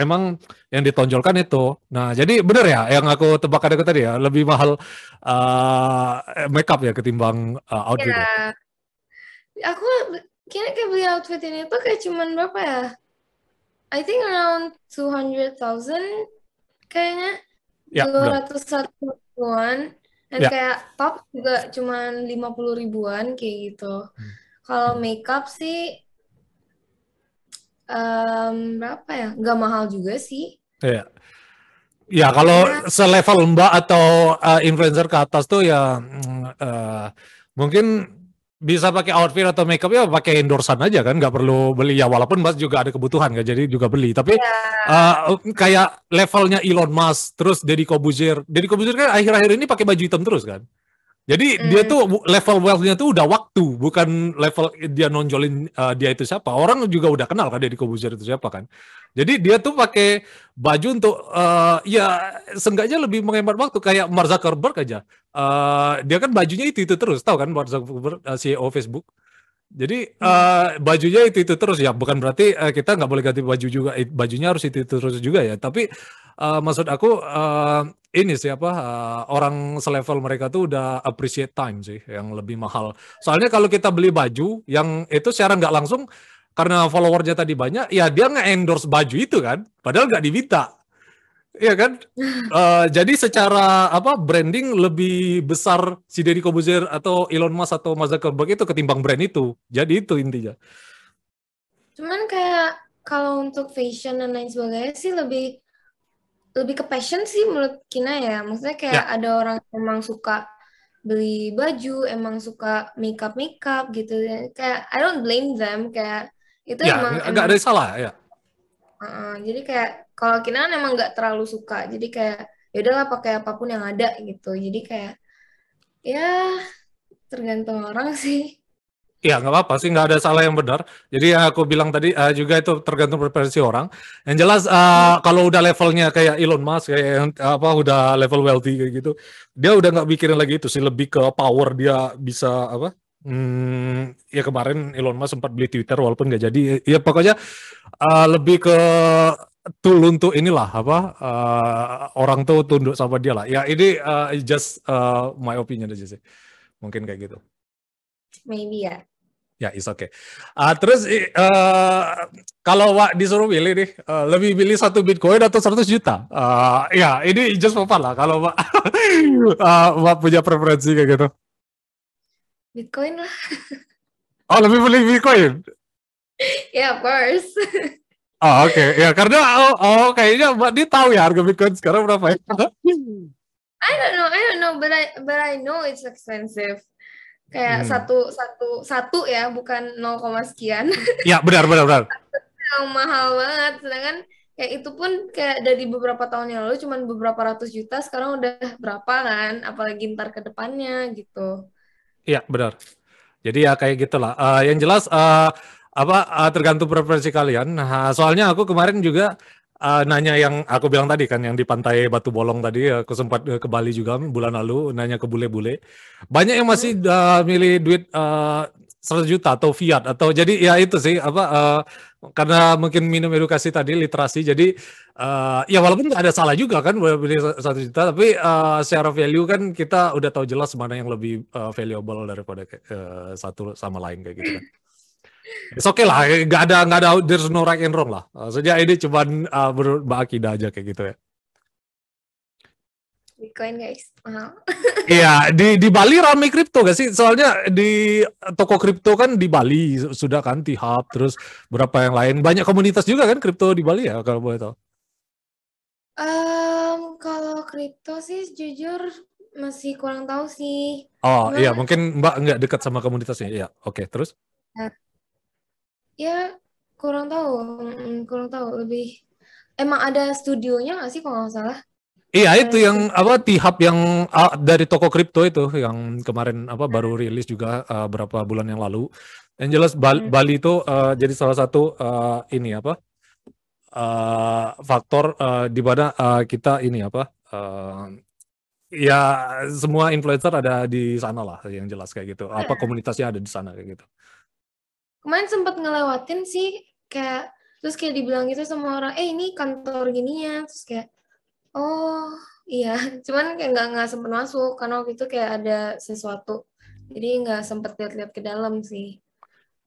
emang yang ditonjolkan itu. Nah, jadi bener ya yang aku tebak ada tadi ya, lebih mahal uh, makeup ya ketimbang uh, outfit. Ya. ya. Aku kira kayak beli outfit ini tuh kayak cuman berapa ya? I think around 200,000 kayaknya. Ya, dua ratus satu ribuan dan ya. kayak top juga cuma lima puluh ribuan kayak gitu. Hmm. Kalau makeup sih um, berapa ya? Gak mahal juga sih. Iya. Ya kalau ya. selevel Mbak atau uh, influencer ke atas tuh ya uh, mungkin bisa pakai outfit atau makeup ya pakai endorsan aja kan nggak perlu beli ya walaupun mas juga ada kebutuhan kan jadi juga beli tapi yeah. uh, kayak levelnya Elon Musk terus Deddy Kobuzier Deddy Kobuzier kan akhir-akhir ini pakai baju hitam terus kan jadi mm. dia tuh level wealth-nya tuh udah waktu, bukan level dia nonjolin uh, dia itu siapa. Orang juga udah kenal kan dia di Kobuzier itu siapa kan. Jadi dia tuh pakai baju untuk uh, ya seenggaknya lebih menghemat waktu kayak Mark Zuckerberg aja. Uh, dia kan bajunya itu itu terus, tahu kan Mark Zuckerberg uh, CEO Facebook. Jadi uh, bajunya itu itu terus ya, bukan berarti uh, kita nggak boleh ganti baju juga, bajunya harus itu itu terus juga ya. Tapi uh, maksud aku uh, ini siapa uh, orang selevel mereka tuh udah appreciate time sih, yang lebih mahal. Soalnya kalau kita beli baju yang itu secara nggak langsung karena followernya tadi banyak, ya dia nggak endorse baju itu kan, padahal nggak diminta. Iya kan? Uh, jadi secara apa branding lebih besar si Deddy Kobuzier atau Elon Musk atau Mark Zuckerberg itu ketimbang brand itu. Jadi itu intinya. Cuman kayak kalau untuk fashion dan lain sebagainya sih lebih lebih ke passion sih menurut Kina ya. Maksudnya kayak ya. ada orang yang emang suka beli baju, emang suka makeup makeup gitu. Kayak I don't blame them kayak itu ya, emang nggak ada salah ya. Uh, jadi kayak kalau Kinan emang nggak terlalu suka jadi kayak ya udahlah pakai apa pun yang ada gitu jadi kayak ya tergantung orang *laughs* sih Iya nggak apa-apa sih nggak ada salah yang benar. Jadi yang aku bilang tadi uh, juga itu tergantung preferensi orang. Yang jelas uh, hmm. kalau udah levelnya kayak Elon Musk kayak yang, apa udah level wealthy kayak gitu, dia udah nggak mikirin lagi itu sih lebih ke power dia bisa apa? Hmm, ya kemarin Elon Musk sempat beli Twitter walaupun nggak jadi. Ya pokoknya uh, lebih ke tool untuk inilah apa uh, orang tuh tunduk sama dia lah. Ya ini uh, just uh, my opinion aja sih. Mungkin kayak gitu. Maybe ya. Ya, is okay. Uh, terus uh, kalau Wak disuruh pilih nih, uh, lebih pilih satu Bitcoin atau 100 juta? Uh, ya, ini just for fun lah. Kalau Wak, uh, *laughs* Wak punya preferensi kayak gitu. Bitcoin lah. *laughs* oh, lebih pilih Bitcoin? *laughs* yeah, of course. *laughs* Oh oke okay. ya karena oh, oh kayaknya Mbak dia tahu ya harga Bitcoin sekarang berapa ya? I don't know, I don't know, but I but I know it's expensive. kayak hmm. satu satu satu ya bukan 0, sekian ya benar benar benar yang mahal banget sedangkan kayak itu pun kayak dari beberapa tahun yang lalu cuman beberapa ratus juta sekarang udah berapa kan apalagi ntar ke depannya gitu iya benar. Jadi ya kayak gitulah. Uh, yang jelas uh, apa uh, tergantung preferensi kalian. Nah, soalnya aku kemarin juga uh, nanya yang aku bilang tadi kan yang di pantai Batu Bolong tadi aku sempat ke Bali juga bulan lalu nanya ke bule-bule. Banyak yang masih uh, milih duit uh, 100 juta atau fiat atau jadi ya itu sih apa uh, karena mungkin minum edukasi tadi literasi jadi uh, ya walaupun nggak ada salah juga kan beli satu juta tapi uh, secara value kan kita udah tahu jelas mana yang lebih uh, valuable daripada uh, satu sama lain kayak gitu kan. *laughs* It's okay lah, nggak ada nggak ada there's no right and wrong lah. Uh, sejak ini cuma uh, berakidah aja kayak gitu ya. Bitcoin guys, mahal. *laughs* Iya, di di Bali rame kripto gak sih? Soalnya di toko kripto kan di Bali sudah kan T-Hub, terus berapa yang lain. Banyak komunitas juga kan kripto di Bali ya kalau boleh tahu. Um, kalau kripto sih jujur masih kurang tahu sih. Oh Cuma, iya, mungkin Mbak nggak dekat sama komunitasnya. Iya, oke. Okay, terus? Ya, ya kurang tahu, kurang tahu lebih. Emang ada studionya nggak sih kalau nggak salah? Iya itu yang apa T-Hub yang uh, dari toko kripto itu yang kemarin apa baru rilis juga uh, berapa bulan yang lalu. Yang jelas Bali, hmm. Bali itu uh, jadi salah satu uh, ini apa uh, faktor uh, di mana uh, kita ini apa uh, ya semua influencer ada di sana lah yang jelas kayak gitu. Apa iya. komunitasnya ada di sana kayak gitu. Kemarin sempat ngelewatin sih kayak terus kayak dibilang gitu sama orang, eh ini kantor gininya, terus kayak Oh, iya. Cuman kayak nggak nggak sempet masuk karena waktu itu kayak ada sesuatu. Jadi nggak sempet lihat-lihat ke dalam sih.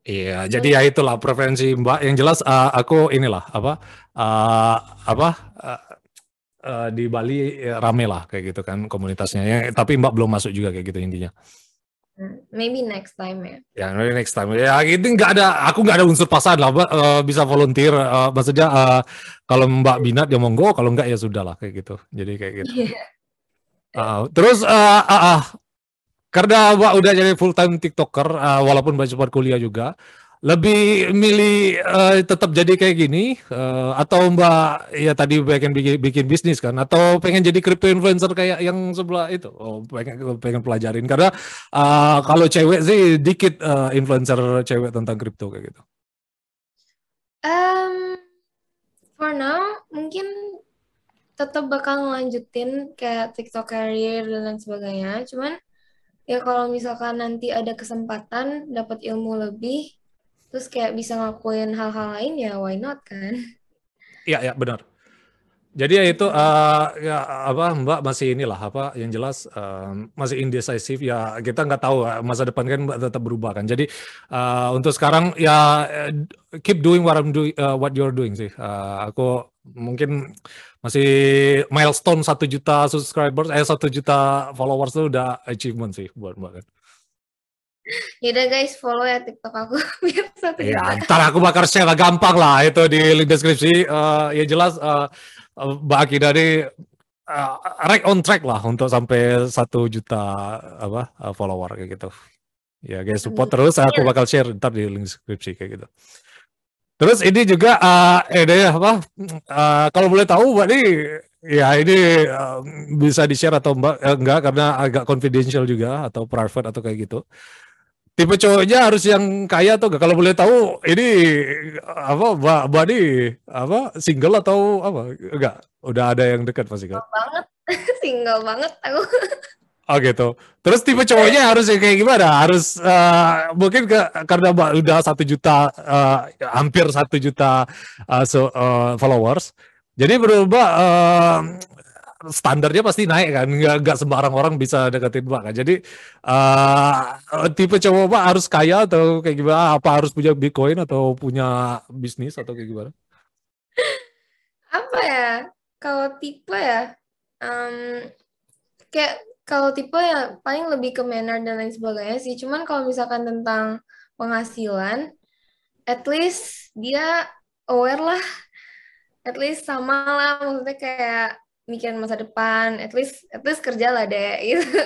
Iya, jadi ya itulah preferensi Mbak. Yang jelas uh, aku inilah apa uh, apa uh, uh, di Bali ya, rame lah kayak gitu kan komunitasnya. Ya, tapi Mbak belum masuk juga kayak gitu intinya. Maybe next time ya. Ya, maybe next time. Ya, itu nggak ada, aku nggak ada unsur paksaan lah, uh, bisa volunteer. Uh, maksudnya uh, kalau Mbak Binat ya monggo, kalau nggak ya sudah lah kayak gitu. Jadi kayak gitu. Yeah. Uh, terus uh, uh, uh, karena Mbak udah jadi full time TikToker, uh, walaupun Mbak sempat kuliah juga, lebih milih uh, tetap jadi kayak gini uh, atau mbak ya tadi pengen bikin, bikin bisnis kan atau pengen jadi crypto influencer kayak yang sebelah itu oh pengen pengen pelajarin karena uh, kalau cewek sih dikit uh, influencer cewek tentang crypto kayak gitu. Um, for now mungkin tetap bakal ngelanjutin kayak TikTok career dan lain sebagainya. Cuman ya kalau misalkan nanti ada kesempatan dapat ilmu lebih terus kayak bisa ngakuin hal-hal lain ya why not kan iya ya benar jadi ya itu uh, ya apa Mbak masih inilah apa yang jelas uh, masih indecisive ya kita nggak tahu masa depan kan Mbak tetap berubah kan. Jadi uh, untuk sekarang ya keep doing what I'm doing uh, what you're doing sih. Uh, aku mungkin masih milestone satu juta subscribers eh satu juta followers itu udah achievement sih buat Mbak kan. *laughs* Yaudah guys, follow ya TikTok aku *laughs* biar satu Ya, ntar aku bakal share lah, gampang lah itu di link deskripsi. Uh, ya jelas uh, Mbak Akida ini uh, right on track lah untuk sampai satu juta apa uh, follower kayak gitu. Ya guys, support terus. Aku bakal share ntar di link deskripsi kayak gitu. Terus ini juga uh, eh deh apa? Uh, kalau boleh tahu Mbak ini ya ini uh, bisa di share atau Mbak eh, enggak karena agak confidential juga atau private atau kayak gitu tipe cowoknya harus yang kaya atau enggak? Kalau boleh tahu ini apa Mbak Mbak apa single atau apa? Enggak, udah ada yang dekat pasti kan? Single banget, *laughs* single banget aku. Oh gitu. Terus tipe cowoknya harus yang kayak gimana? Harus uh, mungkin ke, karena Mbak udah satu juta, uh, hampir satu juta uh, so, uh, followers. Jadi berubah uh, standarnya pasti naik kan. Nggak nggak sembarang orang bisa deketin mbak kan. Jadi uh, tipe cowok mbak harus kaya atau kayak gimana? Apa harus punya bitcoin atau punya bisnis atau kayak gimana? Apa ya? Kalau tipe ya um, kayak kalau tipe ya paling lebih ke manner dan lain sebagainya sih. Cuman kalau misalkan tentang penghasilan at least dia aware lah. At least sama lah maksudnya kayak mikirin masa depan, at least at least kerja lah deh *laughs* gitu.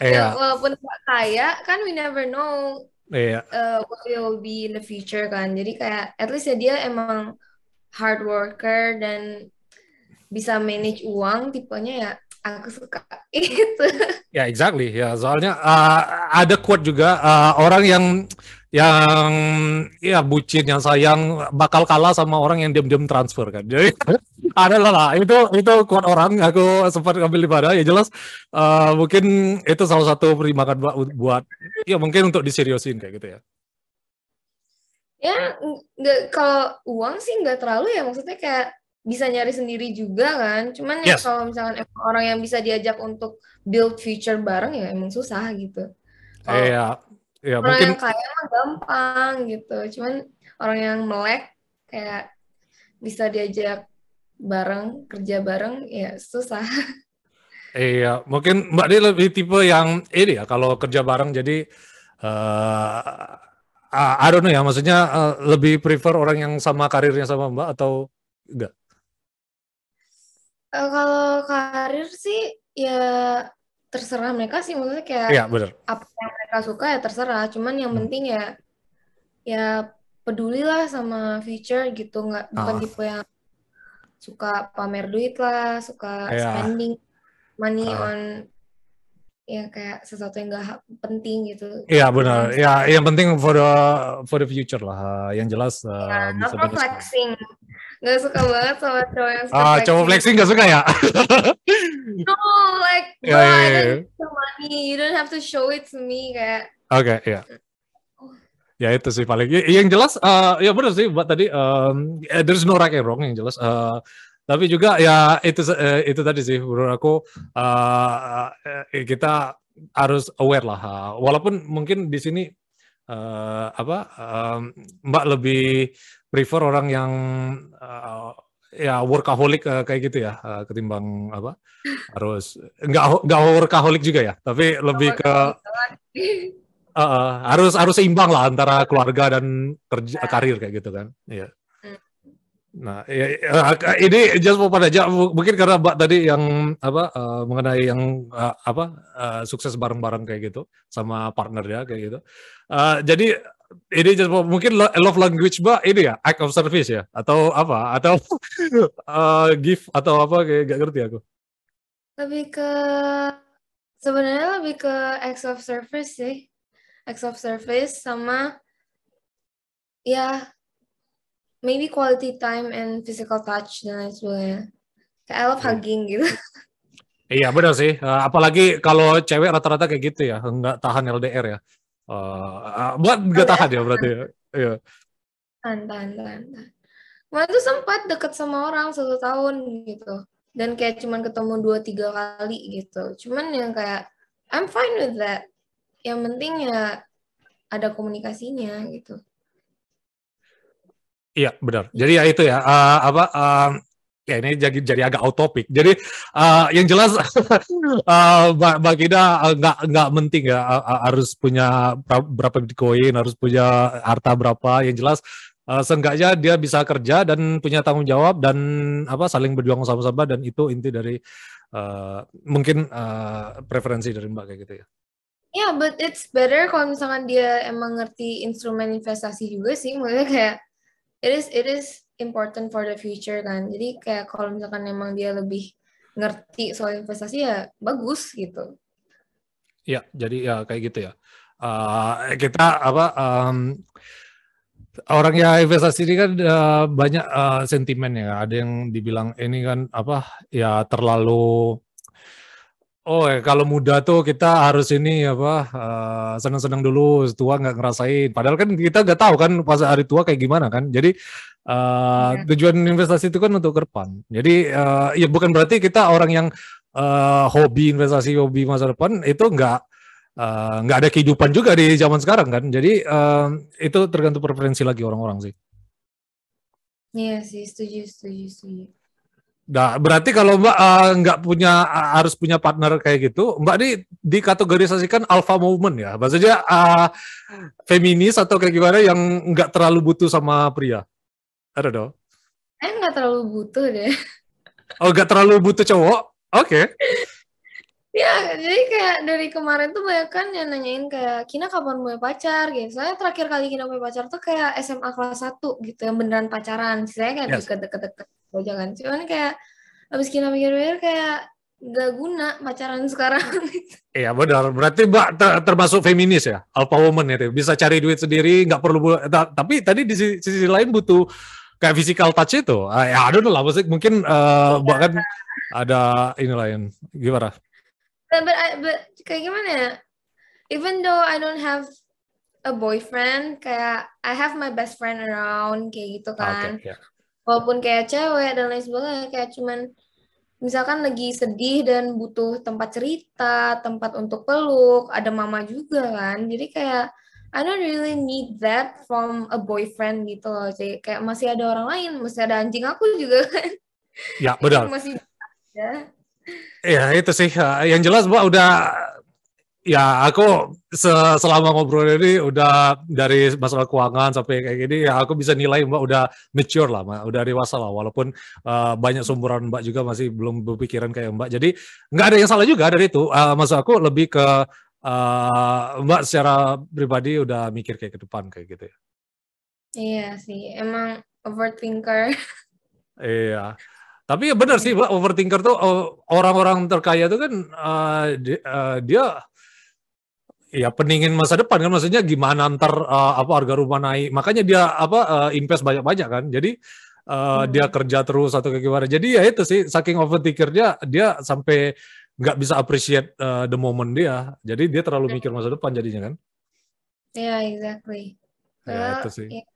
Iya. Walaupun nggak kaya kan we never know Iya. uh, what will be in the future kan. Jadi kayak at least ya dia emang hard worker dan bisa manage uang tipenya ya aku suka *laughs* itu. Ya, exactly. Ya, soalnya uh, ada quote juga uh, orang yang yang ya bucin yang sayang bakal kalah sama orang yang diam-diam transfer kan. Jadi *laughs* ada lah itu itu quote orang aku sempat ngambil di mana ya jelas uh, mungkin itu salah satu pertimbangan buat, buat ya mungkin untuk diseriusin kayak gitu ya. Ya nggak kalau uang sih nggak terlalu ya maksudnya kayak bisa nyari sendiri juga kan. Cuman ya Yes. kalau misalkan orang yang bisa diajak untuk build future bareng ya emang susah gitu. Iya, ya orang mungkin yang kaya mah gampang gitu. Cuman orang yang melek kayak bisa diajak bareng, kerja bareng ya susah. *laughs* Iya, mungkin Mbak Dia lebih tipe yang ini ya, kalau kerja bareng jadi uh, I don't know ya, maksudnya eh, lebih prefer orang yang sama karirnya sama Mbak atau enggak? Eh, kalau karir sih ya terserah mereka sih maksudnya kayak Iya, benar. apa yang mereka suka ya terserah. Cuman yang Hmm. penting ya ya pedulilah sama future gitu, nggak bukan Ah, tipe yang suka pamer duit lah, suka iya. spending money Ah. on ya kayak sesuatu yang ha- penting gitu. Iya benar. Ya, yang penting for the for the future lah. Yang jelas ya eh, bisa flexing. Nggak suka banget sama cowok yang suka Ah, cowok flexing. flexing nggak suka ya? *laughs* No, like *laughs* Iya, bro, iya, I don't the money. You don't have to show it to me kayak Oke, iya. Ya itu sih paling. Ya, yang jelas, eh, ya benar sih buat tadi. Um, there's no right and wrong yang jelas. Eh, tapi juga ya itu eh, itu tadi sih menurut aku eh, eh, kita harus aware lah. eh, Walaupun mungkin di sini eh, apa em, Mbak lebih prefer orang yang eh, ya workaholic eh, kayak gitu ya eh, ketimbang apa harus nggak nggak workaholic juga ya, tapi lebih ke Uh, uh, harus harus seimbang lah antara keluarga dan kerja karir kayak gitu kan. Iya. Hmm. Nah, ya, ya, ini just mau pada aja mungkin karena Mbak tadi yang apa uh, mengenai yang uh, apa uh, sukses bareng-bareng kayak gitu sama partner ya kayak gitu. Uh, jadi ini mungkin lo- love language Mbak ini ya act of service ya atau apa atau *laughs* uh, gift atau apa kayak gak ngerti aku. lebih ke sebenarnya lebih ke acts of service sih. Acts of service sama ya maybe quality time and physical touch dan lain sebagainya. Kayak I love Iya. hugging gitu. *laughs* Iya benar sih, Uh, apalagi kalau cewek rata-rata kayak gitu ya, nggak tahan LDR ya. Uh, buat nggak tahan ya berarti ya. Iya. Tahan, tahan, tahan. Kemarin tuh sempat deket sama orang satu tahun gitu. Dan kayak cuman ketemu dua tiga kali gitu. Cuman yang kayak I'm fine with that. Yang penting ya ada komunikasinya gitu. Iya benar. Jadi ya itu ya uh, apa um, ya ini jadi jadi agak out topic. Jadi uh, yang jelas *laughs* uh, Mbak Mbak Kida uh, nggak nggak penting ya uh, uh, harus punya berapa bitcoin, harus punya harta berapa. Yang jelas uh, seenggaknya dia bisa kerja dan punya tanggung jawab dan apa saling berjuang sama-sama dan itu inti dari uh, mungkin uh, preferensi dari Mbak kayak gitu ya. Ya, but it's better kalau misalkan dia emang ngerti instrumen investasi juga sih. Maksudnya kayak it is it is important for the future kan. Jadi kayak kalau misalkan emang dia lebih ngerti soal investasi ya bagus gitu. Iya, jadi ya kayak gitu ya. Uh, kita apa um, orang ya investasi ini kan uh, banyak uh, sentimen ya. Ada yang dibilang ini kan apa ya terlalu Oh, ya, kalau muda tuh kita harus ini apa uh, senang-senang dulu, tua nggak ngerasain. Padahal kan kita nggak tahu kan pas hari tua kayak gimana kan. Jadi uh, Iya. tujuan investasi itu kan untuk ke depan. Jadi uh, ya bukan berarti kita orang yang uh, hobi investasi, hobi masa depan itu nggak uh, nggak ada kehidupan juga di zaman sekarang kan. Jadi uh, itu tergantung preferensi lagi orang-orang sih. Iya sih, setuju, setuju, setuju. Nah, berarti kalau Mbak uh, nggak punya uh, harus punya partner kayak gitu, Mbak ini dikategorisasikan alpha movement ya. Maksudnya uh, feminis atau kayak gimana yang nggak terlalu butuh sama pria. Don't know. Eh nggak terlalu butuh deh. Oh, gak terlalu butuh cowok? Oke. Okay. *laughs* ya, jadi kayak dari kemarin tuh banyak kan yang nanyain kayak, Kina kapan mulai pacar? Gitu. Soalnya terakhir kali Kina mulai pacar tuh kayak SMA kelas 1 gitu, yang beneran pacaran. Saya kayak yes. deket-deket aja kan. Cuman kayak, abis Kina pikir-pikir kayak, gak guna pacaran *laughs* sekarang. Iya benar. Berarti Mbak ter termasuk feminis ya, alpha woman itu. Bisa cari duit sendiri, nggak perlu. Tapi tadi di sisi, sisi lain butuh kayak physical touch itu. Uh, ya, aduh lah, mungkin uh, bahkan ada ini lain. Gimana? But, but, but kayak gimana ya? Even though I don't have a boyfriend, kayak I have my best friend around, kayak gitu kan. Okay, yeah. Walaupun kayak cewek dan lain sebagainya, kayak cuman misalkan lagi sedih dan butuh tempat cerita, tempat untuk peluk, ada mama juga kan. Jadi kayak I don't really need that from a boyfriend gitu loh. Jadi kayak masih ada orang lain, masih ada anjing aku juga kan. Ya, benar. *laughs* masih ya. Ya, itu sih. Yang jelas, Mbak, udah ya aku selama ngobrol ini udah dari masalah keuangan sampai kayak gini ya aku bisa nilai mbak udah mature lah mbak udah dewasa lah. Walaupun uh, banyak sumuran mbak juga masih belum berpikiran kayak mbak. Jadi nggak ada yang salah juga dari itu. Uh, maksud aku lebih ke uh, mbak secara pribadi udah mikir kayak ke depan kayak gitu ya. Iya sih emang overthinker. Iya tapi ya benar sih mbak overthinker tuh orang-orang terkaya tuh kan uh, dia, uh, dia ya peningin masa depan kan maksudnya gimana ntar uh, apa harga rumah naik. Makanya dia apa uh, invest banyak-banyak kan. Jadi uh, hmm. dia kerja terus atau kayak gimana. Jadi ya itu sih saking overthinker dia dia sampai nggak bisa appreciate uh, the moment dia. Jadi dia terlalu mikir masa depan jadinya kan. Ya yeah, exactly. Ya itu sih. yeah.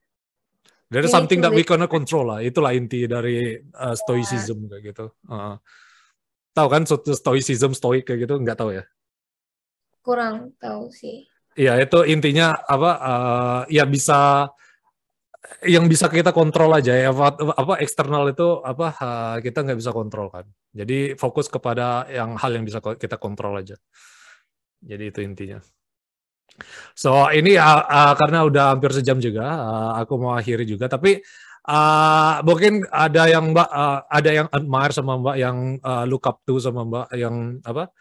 There is something that we cannot control lah. Itulah inti dari uh, stoicism yeah. kayak gitu. Uh, tahu kan stoicism, stoik kayak gitu? Nggak tahu ya? kurang tahu sih. Iya itu intinya apa uh, ya bisa yang bisa kita kontrol aja ya apa, apa eksternal itu apa uh, kita nggak bisa kontrol kan. Jadi fokus kepada yang hal yang bisa kita kontrol aja. Jadi itu intinya. So ini uh, uh, karena udah hampir sejam juga, uh, aku mau akhiri juga. Tapi uh, mungkin ada yang mbak, uh, ada yang admire sama mbak, yang uh, look up to sama mbak, yang apa,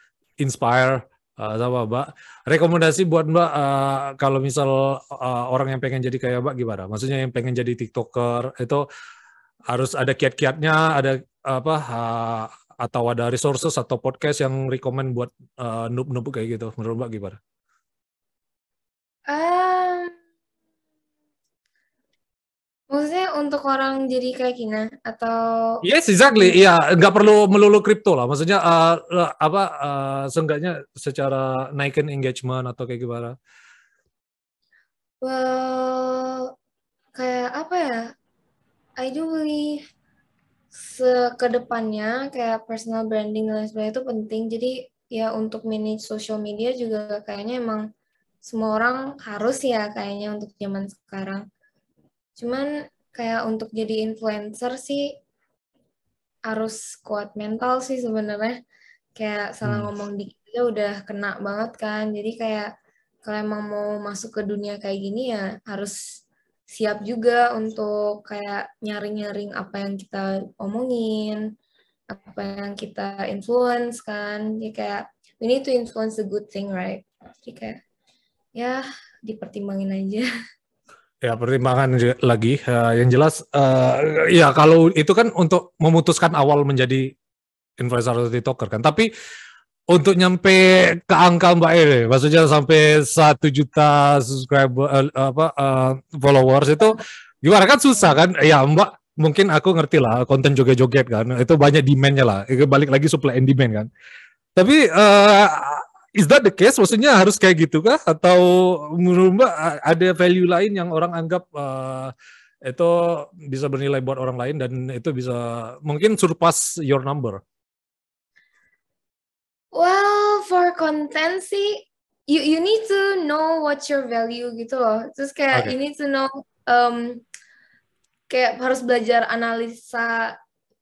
inspire uh, sama Mbak. Rekomendasi buat Mbak uh, kalau misal uh, orang yang pengen jadi kayak Mbak gimana? Maksudnya yang pengen jadi TikToker itu harus ada kiat-kiatnya, ada apa uh, atau ada resources atau podcast yang rekomend buat uh, noob-noob kayak gitu. Menurut Mbak gimana? Um, Maksudnya untuk orang jadi kayak Kina atau Yes, exactly. Iya, nggak perlu melulu kripto lah. Maksudnya uh, apa uh, seenggaknya secara naikin engagement atau kayak gimana? Well, kayak apa ya? I do believe sekedepannya kayak personal branding dan lain sebagainya itu penting. Jadi ya untuk manage social media juga kayaknya emang semua orang harus ya kayaknya untuk zaman sekarang Cuman kayak untuk jadi influencer sih harus kuat mental sih sebenarnya. Kayak salah hmm. ngomong dikit aja udah kena banget kan. Jadi kayak kalau emang mau masuk ke dunia kayak gini ya harus siap juga untuk kayak nyaring-nyaring apa yang kita omongin, apa yang kita influence kan. Jadi kayak we need to influence the good thing, right? Jadi kayak ya dipertimbangin aja. Ya pertimbangan lagi. Uh, yang jelas, uh, ya kalau itu kan untuk memutuskan awal menjadi influencer atau tiktoker kan. Tapi untuk nyampe ke angka Mbak Ere, maksudnya sampai satu juta subscriber uh, apa uh, followers itu gimana kan susah kan? Ya Mbak mungkin aku ngerti lah konten joget-joget kan itu banyak demandnya lah. Balik lagi supply and demand kan. Tapi is that the case? Maksudnya harus kayak gitu kah? Atau menurut Mbak ada value lain yang orang anggap uh, itu bisa bernilai buat orang lain dan itu bisa mungkin surpass your number? Well, for content sih, you you need to know what your value gitu loh. Terus kayak okay. you need to know um, kayak harus belajar analisa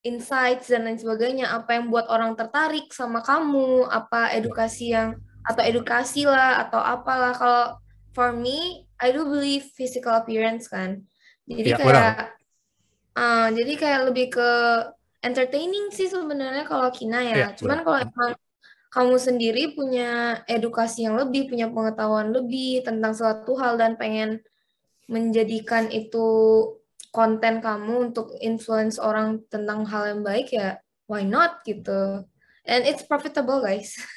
insights dan lain sebagainya apa yang buat orang tertarik sama kamu apa edukasi yang atau edukasi lah atau apalah kalau for me I do believe physical appearance kan jadi ya, kayak uh, jadi kayak lebih ke entertaining sih sebenarnya kalau Kina ya. Iya, Cuman kalau emang kamu sendiri punya edukasi yang lebih, punya pengetahuan lebih tentang suatu hal dan pengen menjadikan itu konten kamu untuk influence orang tentang hal yang baik ya, why not gitu. And it's profitable guys. *laughs*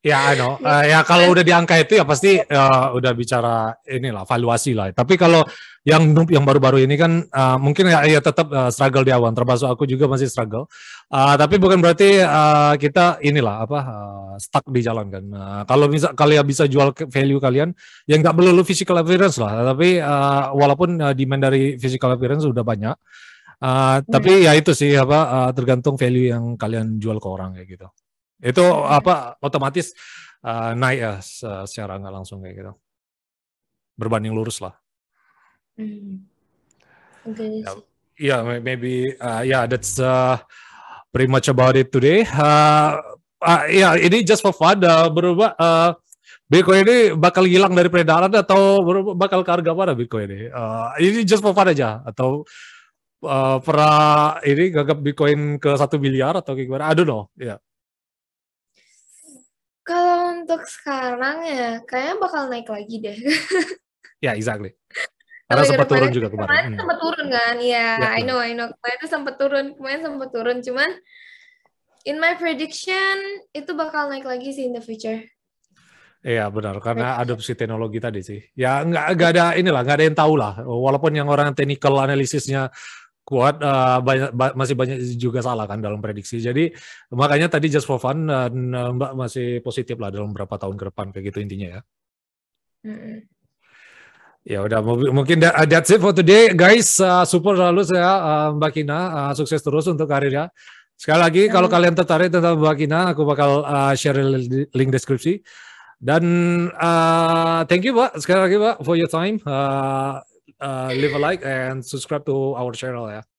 Ya, I know. Uh, ya kalau udah di angka itu ya pasti uh, udah bicara inilah valuasi lah. Tapi kalau yang yang baru-baru ini kan uh, mungkin ya, ya tetap uh, struggle di awal. Termasuk aku juga masih struggle. Uh, tapi bukan berarti uh, kita inilah apa uh, stuck di jalan kan. Uh, kalau bisa kalian bisa jual value kalian, yang nggak perlu physical appearance lah. Tapi uh, walaupun uh, demand dari physical appearance sudah banyak. Uh, tapi ya itu sih apa uh, tergantung value yang kalian jual ke orang kayak gitu itu apa otomatis uh, naik ya secara nggak langsung kayak gitu berbanding lurus lah Hmm. Okay. yeah, yeah maybe uh, yeah that's uh, pretty much about it today uh, uh, ya yeah, ini just for fun uh, berubah uh, Bitcoin ini bakal hilang dari peredaran atau bakal ke harga mana Bitcoin ini uh, ini just for fun aja atau uh, pernah ini gagap Bitcoin ke satu miliar atau kayak gimana I don't know ya yeah. Kalau untuk sekarang ya, kayaknya bakal naik lagi deh. *laughs* ya, yeah, exactly. Karena sempat turun juga kemarin. Kemarin hmm. sempat turun kan, ya, yeah, I know, I know. Kemarin itu sempat turun, kemarin sempat turun. Cuman, in my prediction, itu bakal naik lagi sih in the future. Iya benar karena adopsi teknologi tadi sih. Ya nggak nggak ada inilah nggak ada yang tahu lah. Walaupun yang orang technical analisisnya kuat uh, banyak ba masih banyak juga salah kan dalam prediksi. Jadi makanya tadi just for fun dan uh, Mbak masih positif lah dalam beberapa tahun ke depan kayak gitu intinya ya. Mm -hmm. Ya udah mungkin that, that's it for today guys. Uh, super lalu saya uh, Mbak Kina uh, sukses terus untuk karirnya. Sekali lagi mm. kalau kalian tertarik tentang Mbak Kina aku bakal uh, share link deskripsi. Dan uh, thank you Mbak sekali lagi Mbak for your time. Uh, uh, leave a like and subscribe to our channel ya.